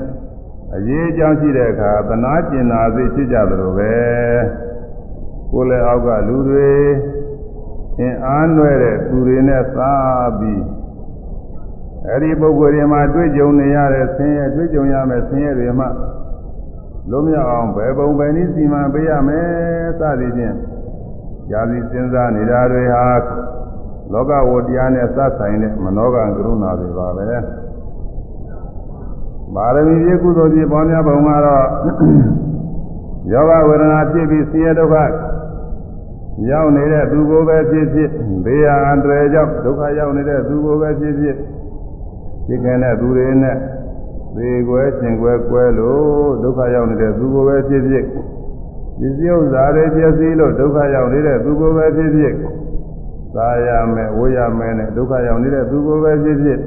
အရေးအကြောင်းရှိတဲ့အခါသနာကျင်နာစိတ်ဖြစ်ကြသလိုပဲကိုယ်လည်းအောက်ကလူတွေအင်အားနွယ်တဲ့သူတွေနဲ့သာပြီးအဲ့ဒီပုဂ္ဂိုလ်တွေမှာတွေ့ကြုံနေရတဲ့ဆင်းရဲတွေ့ကြုံရမယ့်ဆင်းရဲတွေမှလုံးမြောက်အောင်ဘယ်ပုံပဲနည်းစီမံပေးရမယ်စသည်ဖြင့်ယာစီစဉ်းစားနေတာတွေဟာ လောကဝတရားနဲ့စဆိုင်တဲ့မနောကံကရုဏာတွေပါပဲပါရမီပြည့်ကုသိုလ်ပြည့်ပေါင်းများပုံကတော့ယောဂဝေဒနာဖြစ်ပြီးဆင်းရဲဒုက္ခရောက်နေတဲ့သူကိုပဲဖြစ်ဖြစ်ဘေးရန်တွေကြောင့်ဒုက္ခရောက်နေတဲ့သူကိုပဲဖြစ်ဖြစ်ဖြစ်ခဲ့တဲ့သူတွေနဲ့သေကွဲရှင်ကွဲကွဲလို့ဒုက္ခရောက်နေတဲ့သူကိုပဲဖြစ်ဖြစ်ပစ္စည်းဥစ္စာတွေပျက်စီးလို့ဒုက္ခရောက်နေတဲ့သူကိုပဲဖြစ်ဖြစ် သာရမယ်ဝေးရမယ်နဲ့ဒုက္ခရောက်နေတဲ့သူကိုပဲဖြစ်ဖြစ်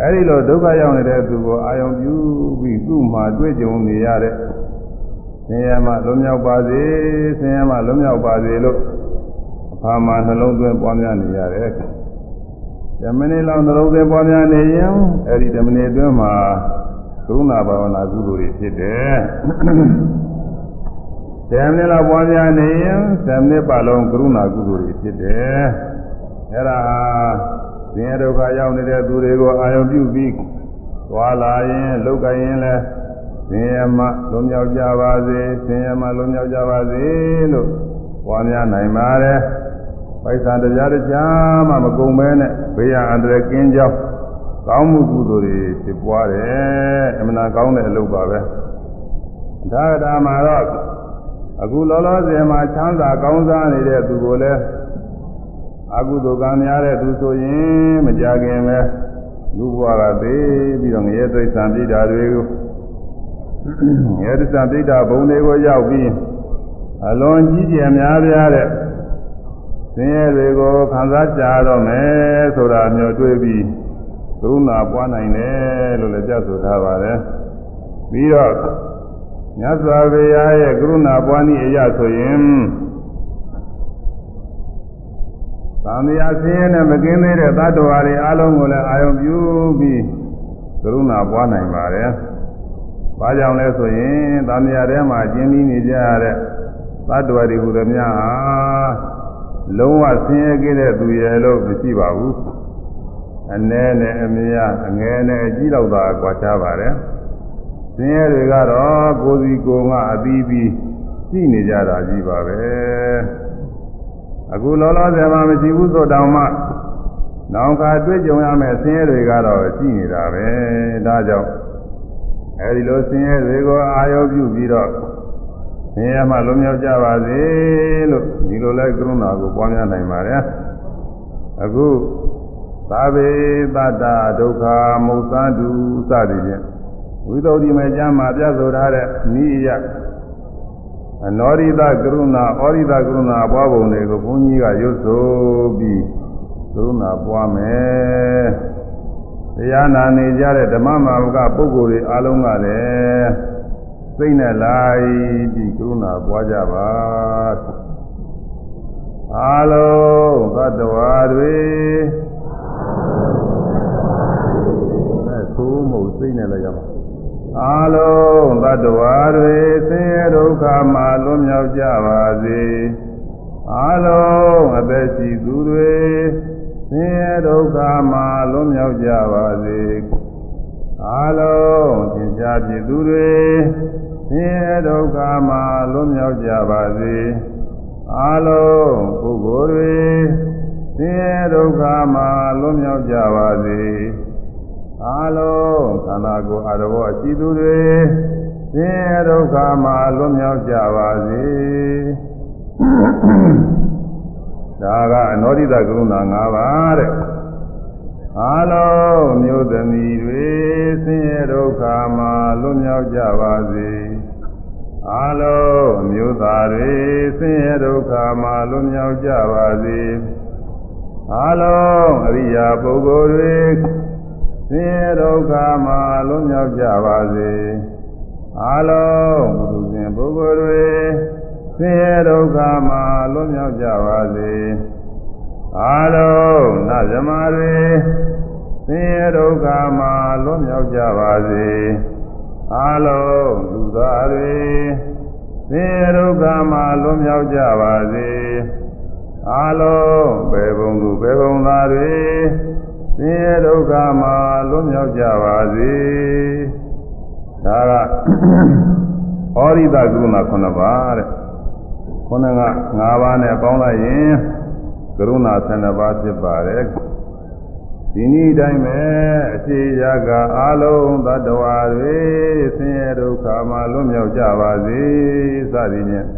အဲဒီလိုဒုက္ခရောက်နေတဲ့သူကိုအာယုံပြုပြီးသူ့မှာတွေ့ကြုံနေရတဲ့ဆင်းရဲမှလွန်မြောက်ပါစေဆင်းရဲမှလွန်မြောက်ပါစေလို့အခါမှာနှလုံးသွင်းပွားများနေရတယ်ဓမ္မနေ့လောက်နှလုံးသွင်းပွားများနေရင်အဲဒီဓမ္မနေ့အတွင်းမှာသုဏဘာဝနာကုသိုလ်တွေဖြစ်တယ် ဆယ်မိနစ်လောက်ပွားများနေရင်ဆယ်မိနစ်ပတ်လုံးကရုဏာကုသိုလ်တွေဖြစ်တယ်။အဲဒါဟာဆင်းရဲဒုက္ခရောက်နေတဲ့သူတွေကိုအာရုံပြုပြီးသွားလာရင်လောက်ကရင်လဲဆင်းရဲမှလွန်မြောက်ကြပါစေဆင်းရဲမှလွန်မြောက်ကြပါစေလို့ပွားများနိုင်ပါတယ်။ပိုက်ဆံတရားတရားမှမကုန်မဲနဲ့ဘေးရန်အန္တရာယ်ကင်းကြောင်းကောင်းမှုကုသိုလ်တွေဖြစ်ပွားတယ်။အမှန်ကောင်းတဲ့အလုပ်ပါပဲ။ဒါကဒါမှာတော့ အခုလောလောဆယ်မှာချမ်းသာကောင်းစားနေတဲ့သူကိုလည်းအကုသိုလ်ကံများတဲ့သူဆိုရင်မကြခင်ပဲလူဘဝကသေးပြီးတော့ငရဲသိစ္စာပြိတာတွေကိုငရဲသိစ္စာပြိတာဘုံတွေကိုရောက်ပြီးအလွန်ကြီးကျယ်များပြားတဲ့ဆင်းရဲတွေကိုခံစားကြတော့မယ်ဆိုတာမျိုးတွေးပြီးကရုဏာပွားနိုင်တယ်လို့လည်းပြဆိုထားပါတယ်ပြီးတော့ မြတ်စွာဘုရားရဲ့ကရုဏာပွားနည်းအရဆိုရင်သံဃာဆင်းရဲနဲ့မကင်းသေးတဲ့သတ္တဝါတွေအလုံးကိုလည်းအာရုံပြုပြီးကရုဏာပွားနိုင်ပါတယ်။ဘာကြောင့်လဲဆိုရင်သံဃာထဲမှာကျင်းပြီးနေကြရတဲ့သတ္တဝါတွေဟူသည်များဟာလုံးဝဆင်းရဲကြတဲ့သူရဲ့လို့မရှိပါဘူးအ ਨੇ နဲ့အမြားအငယ်နဲ့အကြီးတော့သာကွာခြားပါတယ် ဆင်းရဲတွေကတော့ကိုယ်စီကိုယ်ငါအသီးပြီးရှိနေကြတာကြီးပါပဲအခုလောလောဆယ်မှာမရှိဘူးဆိုတောင်မှနောင်ခါတွေ့ကြုံရမယ့်ဆင်းရဲတွေကတော့ရှိနေတာပဲဒါကြောင့်အဲဒီလိုဆင်းရဲတွေကိုအာရုံပြုပြီးတော့ဆင်းရဲမှလွန်မြောက်ကြပါစေလို့ဒီလိုလဲကရုဏာကိုပွားများနိုင်ပါတယ်အခုသာဝေတတ္တဒုက္ခမုတ်သန္တုစသည်ဖြင့် ဝိသုဒ္ဓိမေကျမ်းမှာပြဆိုထားတဲ့နိယအနောရိတကရုဏာဩရိတကရုဏာပွားပုံတွေကိုဘုန်းကြီးကရွတ်ဆိုပြီးကရုဏာပွားမယ်တရားနာနေကြတဲ့ဓမ္မမာဝကပုဂ္ဂိုလ်တွေအားလုံးကလည်းစိတ်နဲ့လိုက်ပြီးကရုဏာပွားကြပါအားလုံးသတ္တဝါတွေအဲသိုးမဟုတ်စိတ်နဲ့လည်းရပါ အာလုံးသတ္တဝါတွေဆင်းရဲဒုက္ခမှလွတ်မြောက်ကြပါစေအာလုံးအသက်ရှိသူတွေဆင်းရဲဒုက္ခမှလွတ်မြောက်ကြပါစေအာလုံးသင်္ချာဖြစ်သူတွေဆင်းရဲဒုက္ခမှလွတ်မြောက်ကြပါစေအာလုံးပုဂ္ဂိုလ်တွေဆင်းရဲဒုက္ခမှလွတ်မြောက်ကြပါစေ အာလုံးခန္ဓာကိုယ်အရဘောအရှိသူတွေဆင်းရဲဒုက္ခမှလွတ်မြောက်ကြပါစေဒါကအနောဒိတကရုဏာ၅ပါးတဲ့အာလုံးမျိုးသမီးတွေဆင်းရဲဒုက္ခမှလွတ်မြောက်ကြပါစေအာလုံးမျိုးသားတွေဆင်းရဲဒုက္ခမှလွတ်မြောက်ကြပါစေအာလုံးအရိယာပုဂ္ဂိုလ်တွေ ဆင်းရဲဒုက္ခမှလွတ်မြောက်ကြပါစေအာလုံးဘုသူရှင်ပုဂ္ဂိုလ်တွေဆင်းရဲဒုက္ခမှလွတ်မြောက်ကြပါစေအာလုံးနတ်ဇမတွေဆင်းရဲဒုက္ခမှလွတ်မြောက်ကြပါစေအာလုံးလူသားတွေဆင်းရဲဒုက္ခမှလွတ်မြောက်ကြပါစေအာလုံးဘေဘုံသူဘေဘုံသားတွေ ဆင်းရဲဒုက္ခမှလွတ်မြောက်ကြပါစေဒါကဩရိတကုဏ9ပါးတဲ့ခုနက9ပါးနဲ့ပေါင်းလိုက်ရင်ကရုဏာ12ပါးဖြစ်ပါတယ်ဒီနည်းတိုင်းပဲအခြေရာကအာလုံးသတ္တဝါတွေဆင်းရဲဒုက္ခမှလွတ်မြောက်ကြပါစေစသည်ဖြင့်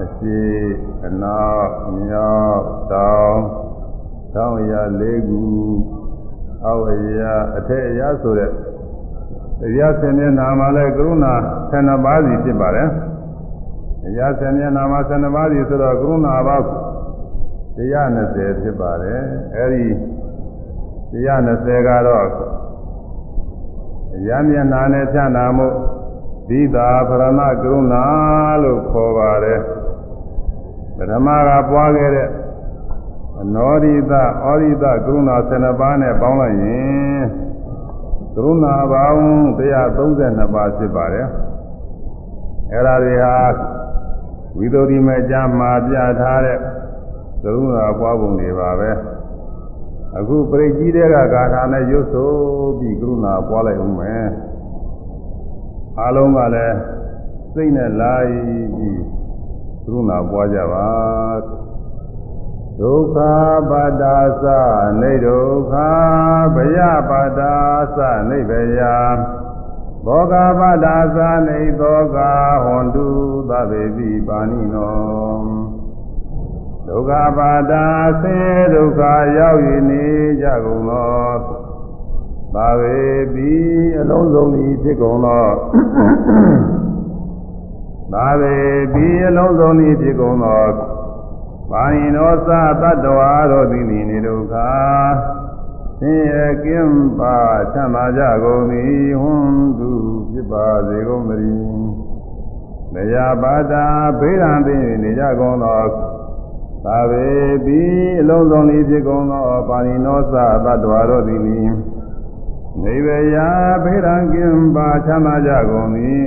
အရှိအနောက်မြောက်တောင်တောင်ရလေးခု အောက်အရာအထက်အရာဆိုတဲ့တရားဆင်မျက်နာမှာလဲကရုဏာ12ပါးစီဖြစ်ပါတယ်တရားဆင်မျက်နာမှာ12ပါးစီဆိုတော့ကရုဏာပါတရား20ဖြစ်ပါတယ်အဲဒီတရား20ကတော့ရမျက်နာနဲ့ဖြန့်နာမှုသီတာဖရဏကရုဏာလို့ခေါ်ပါတယ်ပထမကပွားခဲ့တဲ့ အနောရိတဩရိတကရုဏာ12ပါးနဲ့ပေါင်းလိုက်ရင်ကရုဏာပေါင်း132ပါးဖြစ်ပါတယ်အဲ့ဒါတွေဟာဝိသုဒ္ဓိမေကျမ်းမှာပြထားတဲ့ကရုဏာပွားပုံတွေပါပဲအခုပရိကြီးတဲ့ကဂါထာနဲ့ရွတ်ဆိုပြီးကရုဏာပွားလိုက်ဦးမယ်အားလုံးကလည်းစိတ်နဲ့လိုက်ပြီးကရုဏာပွားကြပါ ဒုက္ခပါတာသနေဒုက္ခဗယပါတာသနေဗယဘောဂပါတာသနေသောကဟွန်တုသဗ္ဗေပိပါဏိနောဒုက္ခပါတာဆေဒုက္ခရောက်၍နေကြကုန်သောသဗ္ဗေပိအလုံးစုံသည်ဖြစ်ကုန်သောသဗ္ဗေပိအလုံးစုံသည်ဖြစ်ကုန်သော ပါဏိနောသတတ္တဝါတို့သည်နေဒုက္ခဆင်းရဲကင်းပါချမ်းသာကြကုန်သည်ဟွန်းသူဖြစ်ပါစေကုန်သတည်းမယပါတာဘေးရန်သိနေကြကုန်သောသာဝေပိအလုံးစုံလေးဖြစ်ကုန်သောပါဏိနောသတတ္တဝါတို့သည်နေဝေယဘေးရန်ကင်းပါချမ်းသာကြကုန်သည်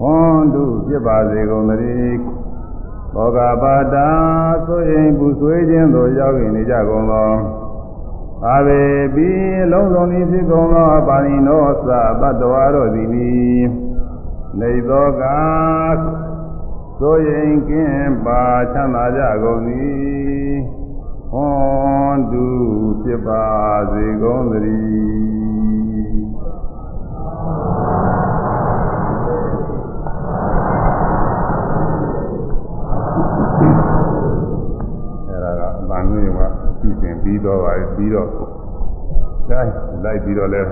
ဟွန်းသူဖြစ်ပါစေကုန်သတည်း ဘောဂပါတာဆိုရင်ပူဆွေးခြင်းသို့ရောက်နေကြကုန်သောအာဘေပိလုံးစုံဤဖြစ်ကုန်သောပါဏိနောသတတ္တဝါတို့သည်နေသောကဆိုရင်ကင်းပါချမ်းသာကြကုန်သည်ဟွန်တုဖြစ်ပါစေကုန်သတည်း န်မျိုးမှာစီစဉ်ပြီးတော့ပါပြီးတော့တိုင်းလိုက်ပြီးတော့လဲ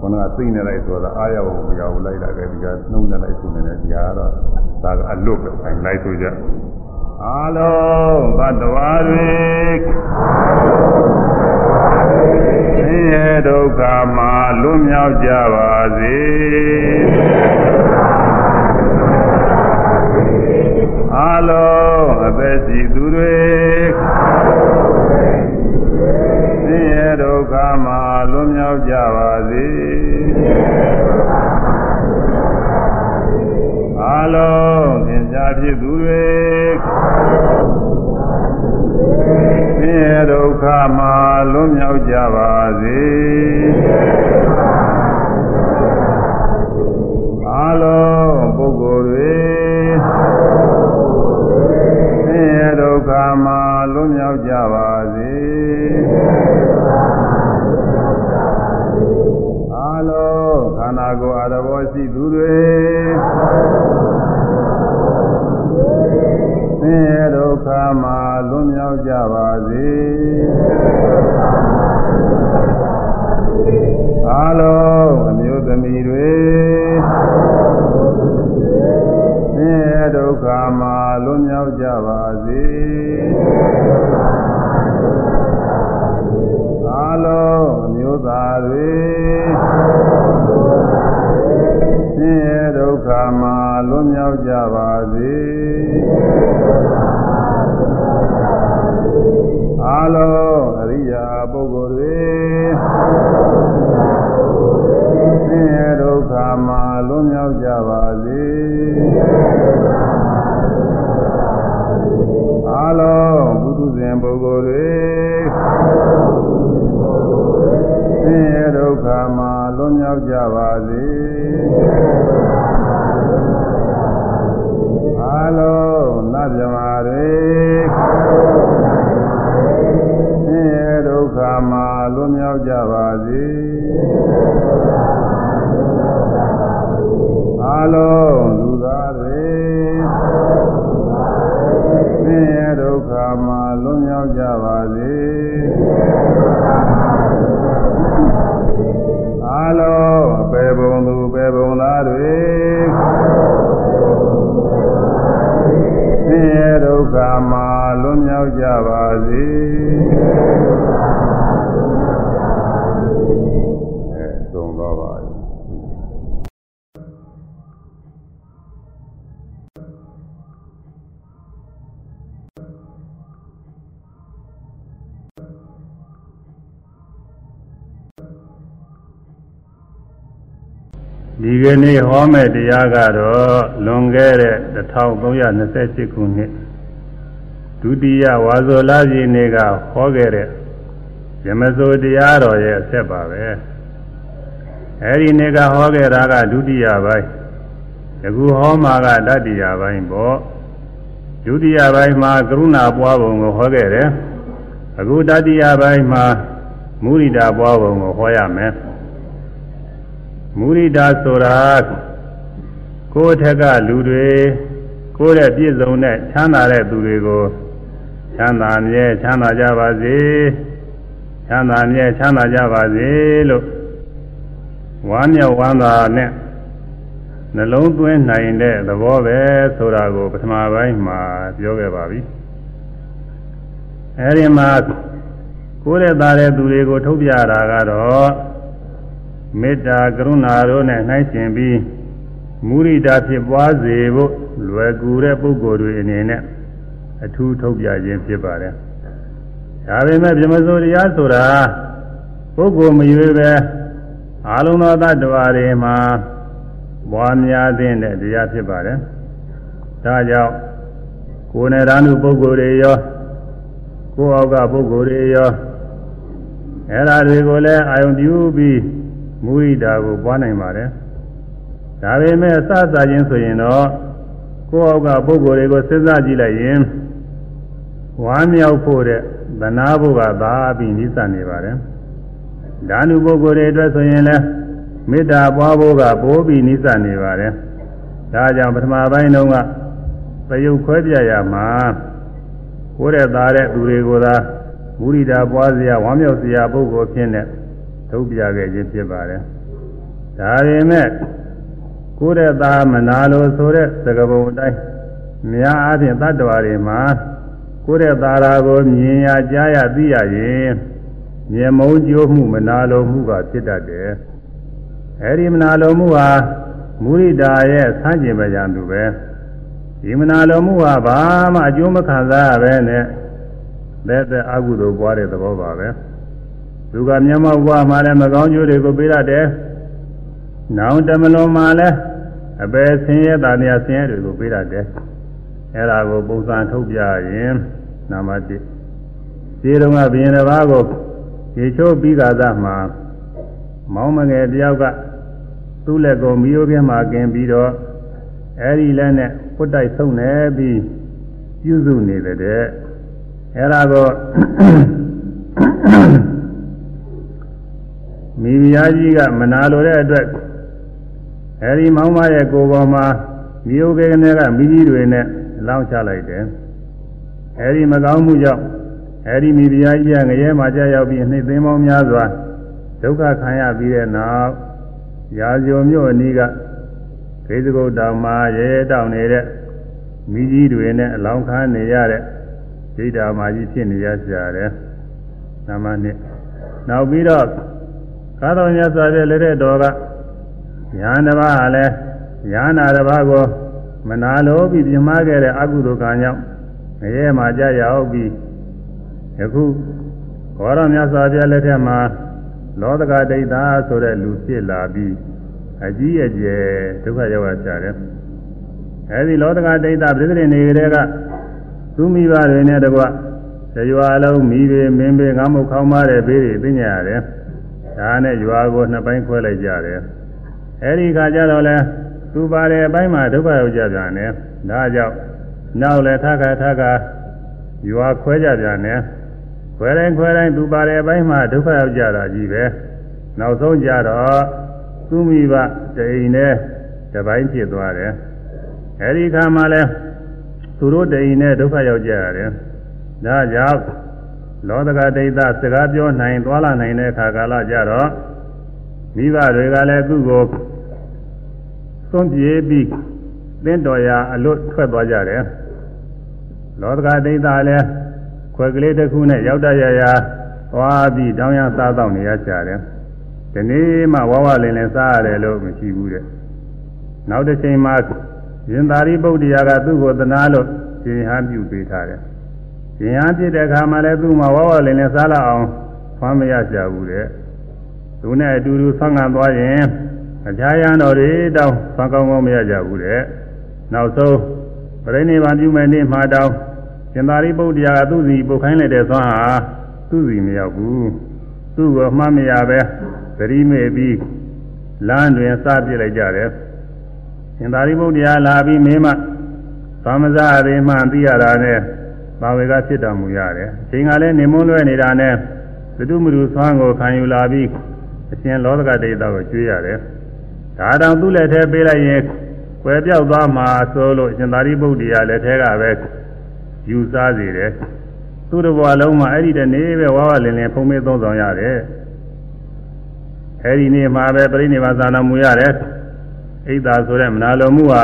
ခန္ဓာသိနေလိုက်ဆိုတာအာရဝမရဘူးလိုက်တာကဒီကနှုံးနေလိုက်ဆိုနေတယ်ဒီဟာတော့ဒါကအလွတ်ပဲဆိုင်လိုက်ဆိုကြအာလုံးဘတ်တော်တွေဆင်းရဲဒုက္ခမှာလွတ်မြောက်ကြပါစေ အလုံးအသက်ရှိသူတွေဆင်းရဲဒုက္ခမှာလွတ်မြောက်ကြပါစေအလုံးသင်္ချာဖြစ်သူတွေဆင်းရဲဒုက္ခမှာလွတ်မြောက်ကြပါစေအလုံးပုဂ္ဂိုလ်တွေ ရဲဒုက္ခမှာလွတ်မြောက်ကြပါစေအလုံးခန္ဓာကိုယ်အရဘောရှိသူတွေဆင်းရဲဒုက္ခမှာလွတ်မြောက်ကြပါစေအလုံးအမျိုးသမီးတွေ က္ခမှာလွတ်မြောက်ကြပါစေအလုံး ဒီကနေ့ဟောမယ့်တရားကတော့လွန်ခဲ့တဲ့1328ခုနှစ်ဒုတိယဝါဇောလပြည်နေ့ကဟောခဲ့တဲ့ယမဇိုတရားတော်ရဲ့အဆက်ပါပဲအဲဒီနေ့ကဟောခဲ့တာကဒုတိယပိုင်းယခုဟောမှာကတတိယပိုင်းပေါ့ဒုတိယပိုင်းမှာကရုဏာပွားပုံကိုဟောခဲ့တယ်အခုတတိယပိုင်းမှာမုရိဒာပွားပုံကိုဟောရမယ် မုရိဒာဆိုတာကိုယ်ထက်ကလူတွေကိုယ်ရဲ့ပြည့်စုံတဲ့ချမ်းသာတဲ့သူတွေကိုချမ်းသာမြဲချမ်းသာကြပါစေချမ်းသာမြဲချမ်းသာကြပါစေလို့ဝမ်းမြောက်ဝမ်းသာနဲ့နှလုံးသွင်းနိုင်တဲ့သဘောပဲဆိုတာကိုပထမပိုင်းမှာပြောခဲ့ပါပြီအဲဒီမှာကိုယ်ရဲ့သားတဲ့သူတွေကိုထုတ်ပြတာကတော့ မေတ္တာကရုဏာတို့နဲ့နှိုင်းယှဉ်ပြီးမုရိဒာဖြစ်ပွားစေဖို့လွယ်ကူတဲ့ပုဂ္ဂိုလ်တွေအနေနဲ့အထူးထုတ်ပြခြင်းဖြစ်ပါတယ်။ဒါပေမဲ့ပြမစိုးတရားဆိုတာပုဂ္ဂိုလ်မရွေးပဲအာလုံးသောတ attva တွေမှာပွားများတဲ့တရားဖြစ်ပါတယ်။ဒါကြောင့်ကိုယ်နဲ့ဓာနုပုဂ္ဂိုလ်တွေရောကိုယ်အောက်ကပုဂ္ဂိုလ်တွေရောအဲ့ဒါတွေကိုလည်းအာယုံပြုပြီး မူရိတာကိုပွားနိုင်ပါတယ်ဒါပေမဲ့စသချင်းဆိုရင်တော့ကိုယ်အောက်ကပုဂ္ဂိုလ်တွေကိုစဉ်းစားကြည့်လိုက်ရင်ဝမ်းမြောက်ဖို့တဲ့သနာဖို့ကသာပြီးနိစ္စနေပါတယ်ဓာနုပုဂ္ဂိုလ်တွေအတွက်ဆိုရင်လည်းမေတ္တာပွားဖို့ကပိုးပြီးနိစ္စနေပါတယ်ဒါကြောင့်ပထမပိုင်းတုန်းကသရုပ်ခွဲပြရမှာကိုယ်တဲ့သားတဲ့သူတွေကိုသာမူရိတာပွားစရာဝမ်းမြောက်စရာပုဂ္ဂိုလ်ဖြစ်နေ ထုတ်ပြခဲ့ခြင်းဖြစ်ပါတယ်ဒါပေမဲ့ကိုယ်တဲ့သားမနာလို့ဆိုတဲ့သကပုံအတိုင်းများအားဖြင့်တတ္တဝါတွေမှာကိုယ်တဲ့သားရာကိုမြင်ရကြားရသိရရင်မြေမုံကြိုးမှုမနာလိုမှုကဖြစ်တတ်တယ်အဲဒီမနာလိုမှုဟာမုရိတာရဲ့ဆန်းကျင်ပကြံသူပဲဒီမနာလိုမှုဟာဘာမှအကျိုးမခံစားရပဲနဲ့လက်သက်အကုသိုလ်ပွားတဲ့သဘောပါပဲ သူကမျက်မှောက်ပွားမှလည်းမကောင်းကျိုးတွေကိုပေးရတယ်နောင်တမလွန်မှလည်းအပယ်ဆင်းရဲတာများဆင်းရဲတွေကိုပေးရတယ်အဲ့ဒါကိုပုံစံထုတ်ပြရင်နာမတိဒီတုန်းကဘုရင်တစ်ပါးကိုရေချိုးပြီးကာသမှာမောင်းမငယ်တယောက်ကသူ့လက်ကိုမီးရိုးပြင်းမှာกินပြီးတော့အဲ့ဒီလက်နဲ့ဖွတ်တိုက်ဆုံးနေပြီးပြုစုနေတဲ့တဲ့အဲ့ဒါကို မိဖုရားကြီးကမနာလိုတဲ့အတွက်အဲဒီမောင်မရဲ့ကိုယ်ပေါ်မှာမြို့ကေကနေကမိကြီးတွေနဲ့လောင်းချလိုက်တယ်အဲဒီမကောင်းမှုကြောင့်အဲဒီမိဖုရားကြီးကငရဲမှာကြာရောက်ပြီးနှိမ့်သိမ်းပေါင်းများစွာဒုက္ခခံရပြီးတဲ့နောက်ရာဇုံမြို့အနီးကခေသကုတ်တောင်မှာရဲတောင်နေတဲ့မိကြီးတွေနဲ့အလောင်းခံနေရတဲ့ဒိဋ္ဌာမာကြီးဖြစ်နေရကြတယ်။နာမနှစ်နောက်ပြီးတော့ ကာတော်ညစွာတဲ့လက်တဲ့တော်ကညာတစ်ပါးဟာလဲညာနာတစ်ပါးကိုမနာလိုပြီးပြမခဲ့တဲ့အကုသိုလ်ကံကြောင့်ငရဲမှာကြာရောက်ပြီးယခုဘောရမြတ်စွာဘုရားလက်ထက်မှာလောကဒိဋ္ဌာဆိုတဲ့လူဖြစ်လာပြီးအကြီးအကျယ်ဒုက္ခရောက်ရကြတယ်။အဲဒီလောကဒိဋ္ဌာပြိဿနေကြတဲ့ကသူမိဘတွေနဲ့တကွရွာလုံးမိတွေမင်းတွေငါမုတ်ခေါင်းမတဲ့ဘေးတွေသိညာရတယ်။ ဒါနဲ့ရွာကိုနှစ်ပိုင်းခွဲလိုက်ကြတယ်။အဲဒီခါကျတော့လဲသူပါတဲ့အပိုင်းမှာဒုက္ခရောက်ကြပြန်တယ်။ဒါကြောင့်နောက်လဲထခါထခါရွာခွဲကြပြန်တယ်။ခွဲတိုင်းခွဲတိုင်းသူပါတဲ့အပိုင်းမှာဒုက္ခရောက်ကြတာကြီးပဲ။နောက်ဆုံးကြတော့သူမိဘတိန်နဲ့တပိုင်းဖြစ်သွားတယ်။အဲဒီခါမှလဲသူတို့တိန်နဲ့ဒုက္ခရောက်ကြရတယ်။ဒါကြောင့် လောကဒိဋ္ဌစကားပြောနိုင်သွားလာနိုင်တဲ့အခါကာလကြတော့မိဘတွေကလည်းသူ့ကိုသွန်ပြေးပြီးသင်တော်ရာအလွတ်ထွက်သွားကြတယ်။လောကဒိဋ္ဌလည်းခွက်ကလေးတစ်ခုနဲ့ရောက်တရရာသွားပြီးတောင်းရစားတော့နေရကြတယ်။ဒီနေ့မှဝဝလင်းလင်းစားရတယ်လို့မရှိဘူးတဲ့။နောက်တစ်ချိန်မှာရင်သာရိပုတ္တရာကသူ့ကိုသနာလို့ရှင်ဟန်ပြုပေးထားတယ်။ ရှင်ဟန်ပြတဲ့အခါမှာလည်းသူ့မှာဝဝလင်းလင်းစားလာအောင်ဖွမ်းမရကြဘူးတဲ့။သူနဲ့အတူတူဆောင်းငံသွားရင်အခြားရန်တော်တွေတောင်းဆောင်းကောင်းကောင်းမရကြဘူးတဲ့။နောက်ဆုံးပြိဋိဘံပြုမယ်နေ့မှာတောင်းရှင်သာရိပုတ္တရာကသူ့စီပုတ်ခိုင်းလိုက်တဲ့သွမ်းဟာသူ့စီမရောက်ဘူး။သူ့ကိုမှတ်မရပဲသတိမေ့ပြီးလမ်းတွင်စပြစ်လိုက်ကြတယ်။ရှင်သာရိပုတ္တရာလာပြီးမင်းမသမဇာရေမှသိရတာနဲ့ ဘာဝေကဖြစ်တော်မူရတယ်အချိန်ကလည်းနေမွန်းလွဲနေတာနဲ့သတုမရုသွမ်းကိုခံယူလာပြီးအရှင်လောကဒိဋ္ဌကိုကျွေးရတယ်ဒါတောင်သူ့လက်ထဲပေးလိုက်ရင်ကွယ်ပြောက်သွားမှာဆိုလို့ရှင်သာရိပုတ္တရာလက်ထဲကပဲယူစားစေတယ်သူ့တဘွားလုံးမှာအဲ့ဒီတနေ့ပဲဝါဝလင်းလင်းဖုံးမေးသုံးဆောင်ရတယ်အဲ့ဒီနေ့မှာပဲပြိဋိဘာသာနာမူရတယ်အိဒါဆိုတဲ့မနာလိုမှုဟာ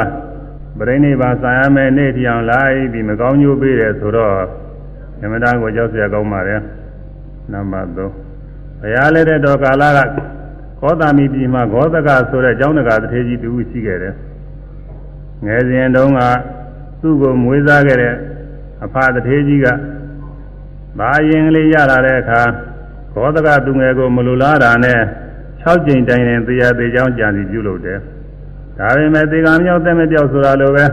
ပရိနိဗ္ဗာန်ဆံရမယ်နေ့တည်အောင်လိုက်ပြီးမကောင်းကျိုးပေးတယ်ဆိုတော့ဓမ္မတာကိုကြောက်เสียကောင်းပါတယ်နံပါတ်3ဘုရားလက်တဲ့တော်ကာလကခောတာမီပြည်မှာဂောသကဆိုတဲ့ကျောင်းတကာတထေကြီးတူရှိခဲ့တယ်ငယ်စဉ်တုန်းကသူ့ကိုမွေးစားခဲ့တဲ့အဖတထေကြီးကဘာရင်ကလေးရလာတဲ့အခါဂောသကသူငယ်ကိုမလိုလားတာနဲ့6ကြိမ်တိုင်ရင်တရားသေးချောင်းကြံစီပြုလုပ်တယ် ဒါပေမဲ့သေကံမြောက်တဲ့မပြောက်ဆိုတာလိုပဲ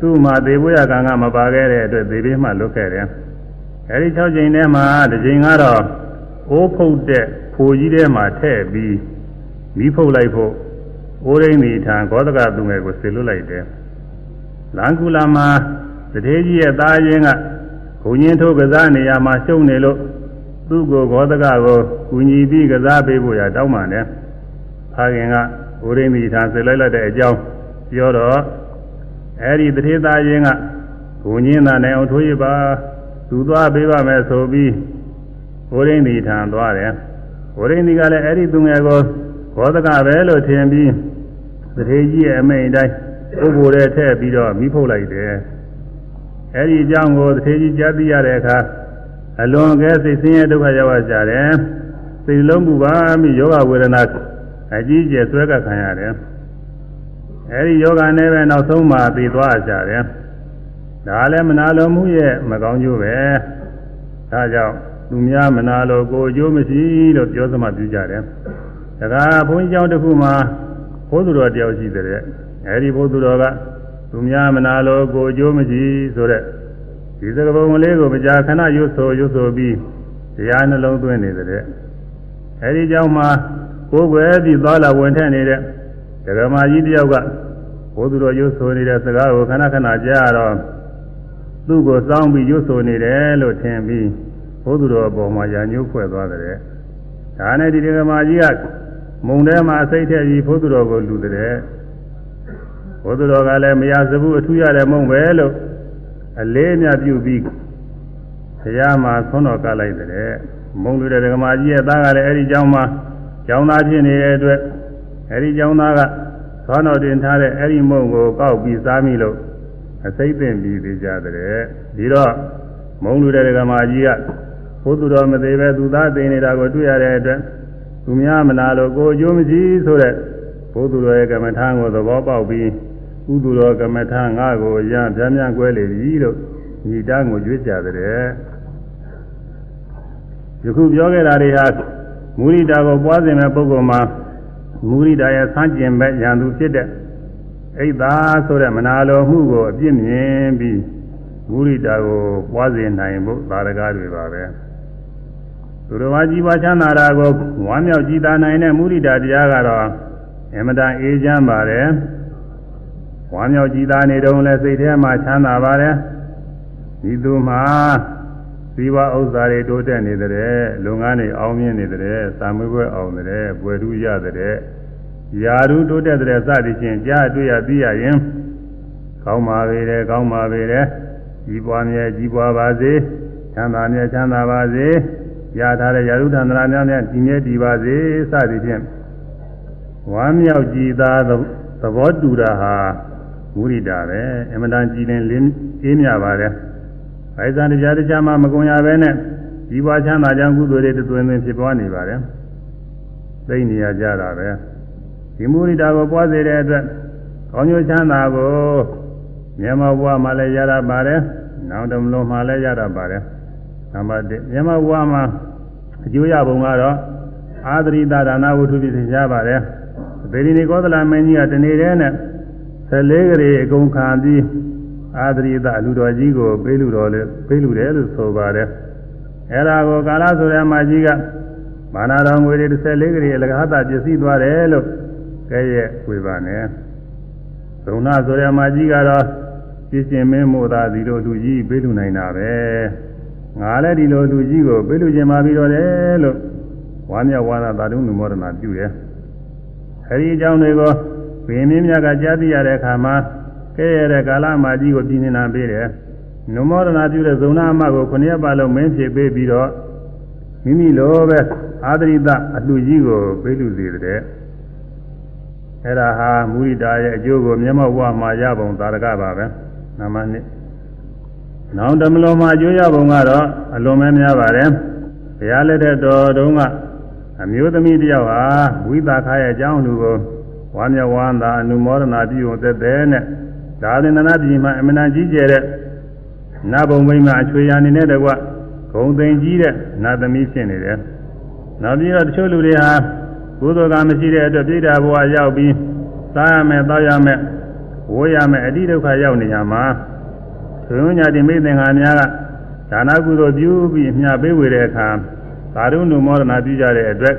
သူသူ့မှာသေဖို့ရကံကမပါခဲ့တဲ့အတွက်သေပြီးမှလွတ်ခဲ့တယ်အဲဒီ6ချိန်ထဲမှာတစ်ချိန်ကတော့အိုးဖုတ်တဲ့ဖိုကြီးထဲမှာထည့်ပြီးမိဖုတ်လိုက်ဖို့အိုးရင်းဒီထံဂောဒကသူငယ်ကိုဆေလွတ်လိုက်တယ်လန်ကူလာမှာတထေးကြီးရဲ့သားရင်းကဘုံချင်းထုတ်ကစားနေရမှာရှုံနေလို့သူ့ကိုဂောဒကကိုကူညီပြီးကစားပေးဖို့ရတောင်းပန်တယ်။ဖခင်က ဥရိမိထာဆွေလိုက်လိုက်တဲ့အကြောင်းပြောတော့အဲဒီတထေးသားရင်းကဘုံချင်းသားနဲ့အောင်ထိုးရပါသူသွားပေးပါမယ်ဆိုပြီးဥရိမိထာသွားတယ်။ဥရိမိကလည်းအဲဒီသူငယ်ကိုဂောဒကပဲလို့ထင်ပြီးတထေးကြီးရဲ့အမိန့်တိုင်းဥပ္ပိုလ်တဲ့ထည့်ပြီးတော့မိဖုတ်လိုက်တယ်။အဲဒီအကြောင်းကိုသေကြီးကြားသိရတဲ့အခါအလွန်ကဲစိတ်ဆင်းရဲဒုက္ခရောက်ကြတယ်စိတ်လုံးပူပါမိယောဂဝေဒနာ အကြီးကျယ်ဆွဲကခံရတယ်အဲဒီယောဂနဲ့ပဲနောက်ဆုံးမှသိသွားကြတယ်ဒါလည်းမနာလိုမှုရဲ့မကောင်းကျိုးပဲဒါကြောင့်သူများမနာလိုကိုအကျိုးမရှိလို့ပြောစမှပြုကြတယ်ဒါကဘုန်းကြီးကျောင်းတစ်ခုမှာဘုသူတော်တယောက်ရှိတဲ့အဲဒီဘုသူတော်ကသူများမနာလိုကိုအကျိုးမရှိဆိုတဲ့ဒီစကားပုံလေးကိုကြာခဏရွတ်ဆိုရွတ်ဆိုပြီးတရားနှလုံးသွင်းနေတဲ့အဲဒီကြောင့်မှ ကိုယ်ွယ်ပြီးသွားလာဝင်ထက်နေတဲ့ဒဂမကြီးတယောက်ကဘုသူတော်ရွတ်ဆိုနေတဲ့စကားကိုခဏခဏကြားတော့သူ့ကိုစောင်းပြီးရွတ်ဆိုနေတယ်လို့ထင်ပြီးဘုသူတော်အပေါ်မှာညာညှိုးဖွဲ့သွားတယ်ဒါနဲ့ဒီဒဂမကြီးကမုံထဲမှာအစိတ်ထည့်ပြီးဘုသူတော်ကိုလူတဲ့ဘုသူတော်ကလည်းမရစဘူးအထူးရတဲ့မုံပဲလို့အလေးအမြတ်ပြုပြီးဘုရားမှာဆွမ်းတော်ကလိုက်တဲ့မုံလူတဲ့ဒကမာကြီးရဲ့သားကလည်းအဲ့ဒီကျောင်းမှာ ကျောင်းသားဖြစ်နေတဲ့အတွက်အဲ့ဒီကျောင်းသားကဆွမ်းတော်တင်ထားတဲ့အဲ့ဒီမုံကိုကောက်ပြီးစားမိလို့အစိမ့်ပင်ပြီးသေးကြတဲ့ဒီတော့မုံလူတဲ့ဒကမာကြီးကဘုသူတော်မသေးပဲသူသားသိနေတာကိုတွေ့ရတဲ့အတွက်သူများမနာလို့ကိုအကျိုးမရှိဆိုတဲ့ဘုသူတော်ရဲ့ကမ္မထာကိုသဘောပေါက်ပြီးကုသိုလ်တော်ကမ္မထာငါကိုရပြားများကွဲလေပြီလို့ညီတန်းကိုကြွေးကြတဲ့ယခုပြောခဲ့တာတွေဟာ မူရိတာကိုပွားစင်တဲ့ပုဂ္ဂိုလ်မှာမူရိတာရဲ့ဆန်းကျင်ဘက်ရန်သူဖြစ်တဲ့အိတ်သာဆိုတဲ့မနာလိုမှုကိုအပြစ်မြင်ပြီးမူရိတာကိုပွားစင်နိုင်ဖို့သာရကားတွေပါပဲသူတော်ဘာကြီးပွားချမ်းသာတာကိုဝမ်းမြောက်ကြည်သာနိုင်တဲ့မူရိတာတရားကတော့အမတန်အေးချမ်းပါတယ်ဝမ်းမြောက်ကြည်သာနေတုန်းလဲစိတ်ထဲမှာချမ်းသာပါတယ်ဒီသူမှာ ဇီဝဥစ္စာတွေတိုးတက်နေတဲ့လုပ်ငန်းတွေအောင်မြင်နေတဲ့သာမွေးပွဲအောင်တဲ့ဘွယ်ထူးရတဲ့ယာရုတိုးတက်တဲ့စသည်ဖြင့်ကြားတွေ့ရသိရရင်ကောင်းပါပေတယ်ကောင်းပါပေတယ်ကြီးပွားမြဲကြီးပွားပါစေချမ်းသာမြဲချမ်းသာပါစေရထားတဲ့ယာရုသန္တရာများများဒီမြဲဒီပါစေစသည်ဖြင့်ဝမ်းမြောက်ကြည်သာသဘောတူတာဟာမုရိတာပဲအမတန်ကြည်လင်လင်းအေးမြပါတယ်။ ဘိုင်ဇန်တရားတရားမှမကုန်ရပဲနဲ့ဒီဘွားချမ်းသာကြောင့်ကုသိုလ်တွေတွင်တွင်ဖြစ်ပွားနေပါတယ်။သိနေရကြတာပဲ။ဒီမုရိတာကိုပွားစေတဲ့အတွက်ကောင်းကျိုးချမ်းသာကိုမြန်မာဘွားမှလည်းရတာပါတယ်။နောက်တမလို့မှလည်းရတာပါတယ်။နံပါတ်1မြန်မာဘွားမှာအကျိုးရပုံကတော့အာသရိတဒါနဝုထုဖြစ်ရှားပါတယ်။ဗေဒိနေကောသလမင်းကြီးကတနေ့တည်းနဲ့14ကလေးအကုန်ခံပြီး အာသရိတလူတော်ကြီးကိုပေးလူတော်လေပေးလူတယ်လို့ဆိုပါတယ်အဲ့ဒါကိုကာလဆိုရမကြီးကမာနာတော်ငွေတွေ14ကလေးအလကားသာပစ္စည်းသွားတယ်လို့ကဲရဲ့ဝေပါနဲ့ဒုံနာဆိုရမကြီးကတော့ပြည့်စင်မင်းမို့သာဒီလိုလူကြီးပေးလူနိုင်တာပဲငါလည်းဒီလိုလူကြီးကိုပေးလူခြင်းပါပြီးတော့တယ်လို့ဝါမျက်ဝါဒသာတုနုမောဒနာပြုတယ်အဲဒီအကြောင်းတွေကိုဘင်းမင်းများကကြားသိရတဲ့အခါမှာ ကဲရတဲ့ကာလမာကြီးကိုပြည်နေတာပေးတယ်နုမောဒနာပြုတဲ့ဇုံနာအမကိုခုနှစ်ရက်ပတ်လုံးမင်းဖြစ်ပေးပြီးတော့မိမိလိုပဲအာသရိတအလှကြီးကိုပေးလူစေတဲ့အဲ့ဒါဟာမူရိတာရဲ့အကျိုးကိုမျက်မှောက်ဝမှာရပုံသာရကပါပဲနမနှစ်နောင်တမလုံးမှာအကျိုးရပုံကတော့အလွန်မဲများပါတယ်ဘုရားလက်ထက်တော်တုန်းကအမျိုးသမီးတယောက်ဟာဝိသခာရဲ့အကြောင်းလူကိုဝါမျက်ဝမ်းသာအနုမောဒနာပြုုံသက်သက်နဲ့ ဒါသင်္နနာပြည်မှာအမနာကြီးကျယ်တဲ့နတ်ဘုံမိမအချွေရအနေနဲ့တကွဂုံသိမ်ကြီးတဲ့နတ်သမီးဖြစ်နေတယ်။နောက်ပြီးတော့တချို့လူတွေဟာကုသိုလ်ကမရှိတဲ့အတွက်ပြိတ္တာဘဝရောက်ပြီးစားရမယ်တောက်ရမယ်ဝိုးရမယ်အတိဒုက္ခရောက်နေကြမှာသွန်ညာတိမိသင်္ဃာများကဒါနကုသိုလ်ပြုပြီးအမြပေးဝေတဲ့အခါသာရုဏုမောဒနာပြုကြတဲ့အတွက်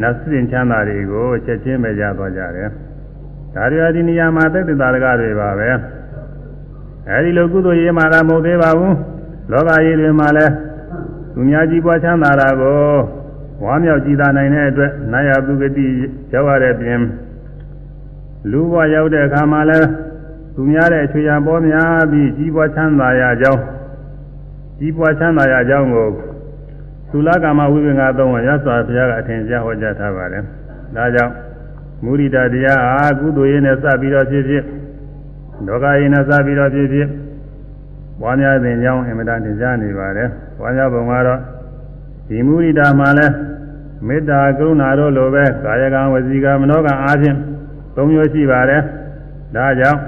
နတ်စင်ချမ်းသာတွေကိုချက်ချင်းပဲရသွားကြတယ် ဒါတွေအဒီနေရာမှာသက်သေသာရကတွေပါပဲအဲဒီလိုကုသိုလ်ရေးမှာမဟုတ်သေးပါဘူးလောကကြီးတွေမှာလည်းသူများကြီးပွားချမ်းသာတာကိုဝါမြောက်ကြည်သာနိုင်တဲ့အတွက်နာယပုဂတိရောက်ရတဲ့ပြင်လူဘဝရောက်တဲ့အခါမှာလည်းသူများတဲ့အခြေခံပေါ်များပြီးကြီးပွားချမ်းသာရကြောင်းကြီးပွားချမ်းသာရကြောင်းကိုသုလကာမဝိပင်္ဂသုံးဝရသော်ဘုရားကအထင်ရှားဟောကြားထားပါတယ်။ဒါကြောင့် မုရိဒတရားဟာကုသိုလ်ရင်းနဲ့စပြီးတော့ဖြစ်ဖြစ်လောကရင်းနဲ့စပြီးတော့ဖြစ်ဖြစ်ပွားများတဲ့ကြောင်းအင်မတန်ထင်ရှားနေပါတယ်။ပွားများပုံကတော့ဒီမုရိဒမှာလဲမေတ္တာကရုဏာတို့လိုပဲကာယကံဝစီကံမနောကံအားဖြင့်သုံးမျိုးရှိပါတယ်။ဒါကြောင့်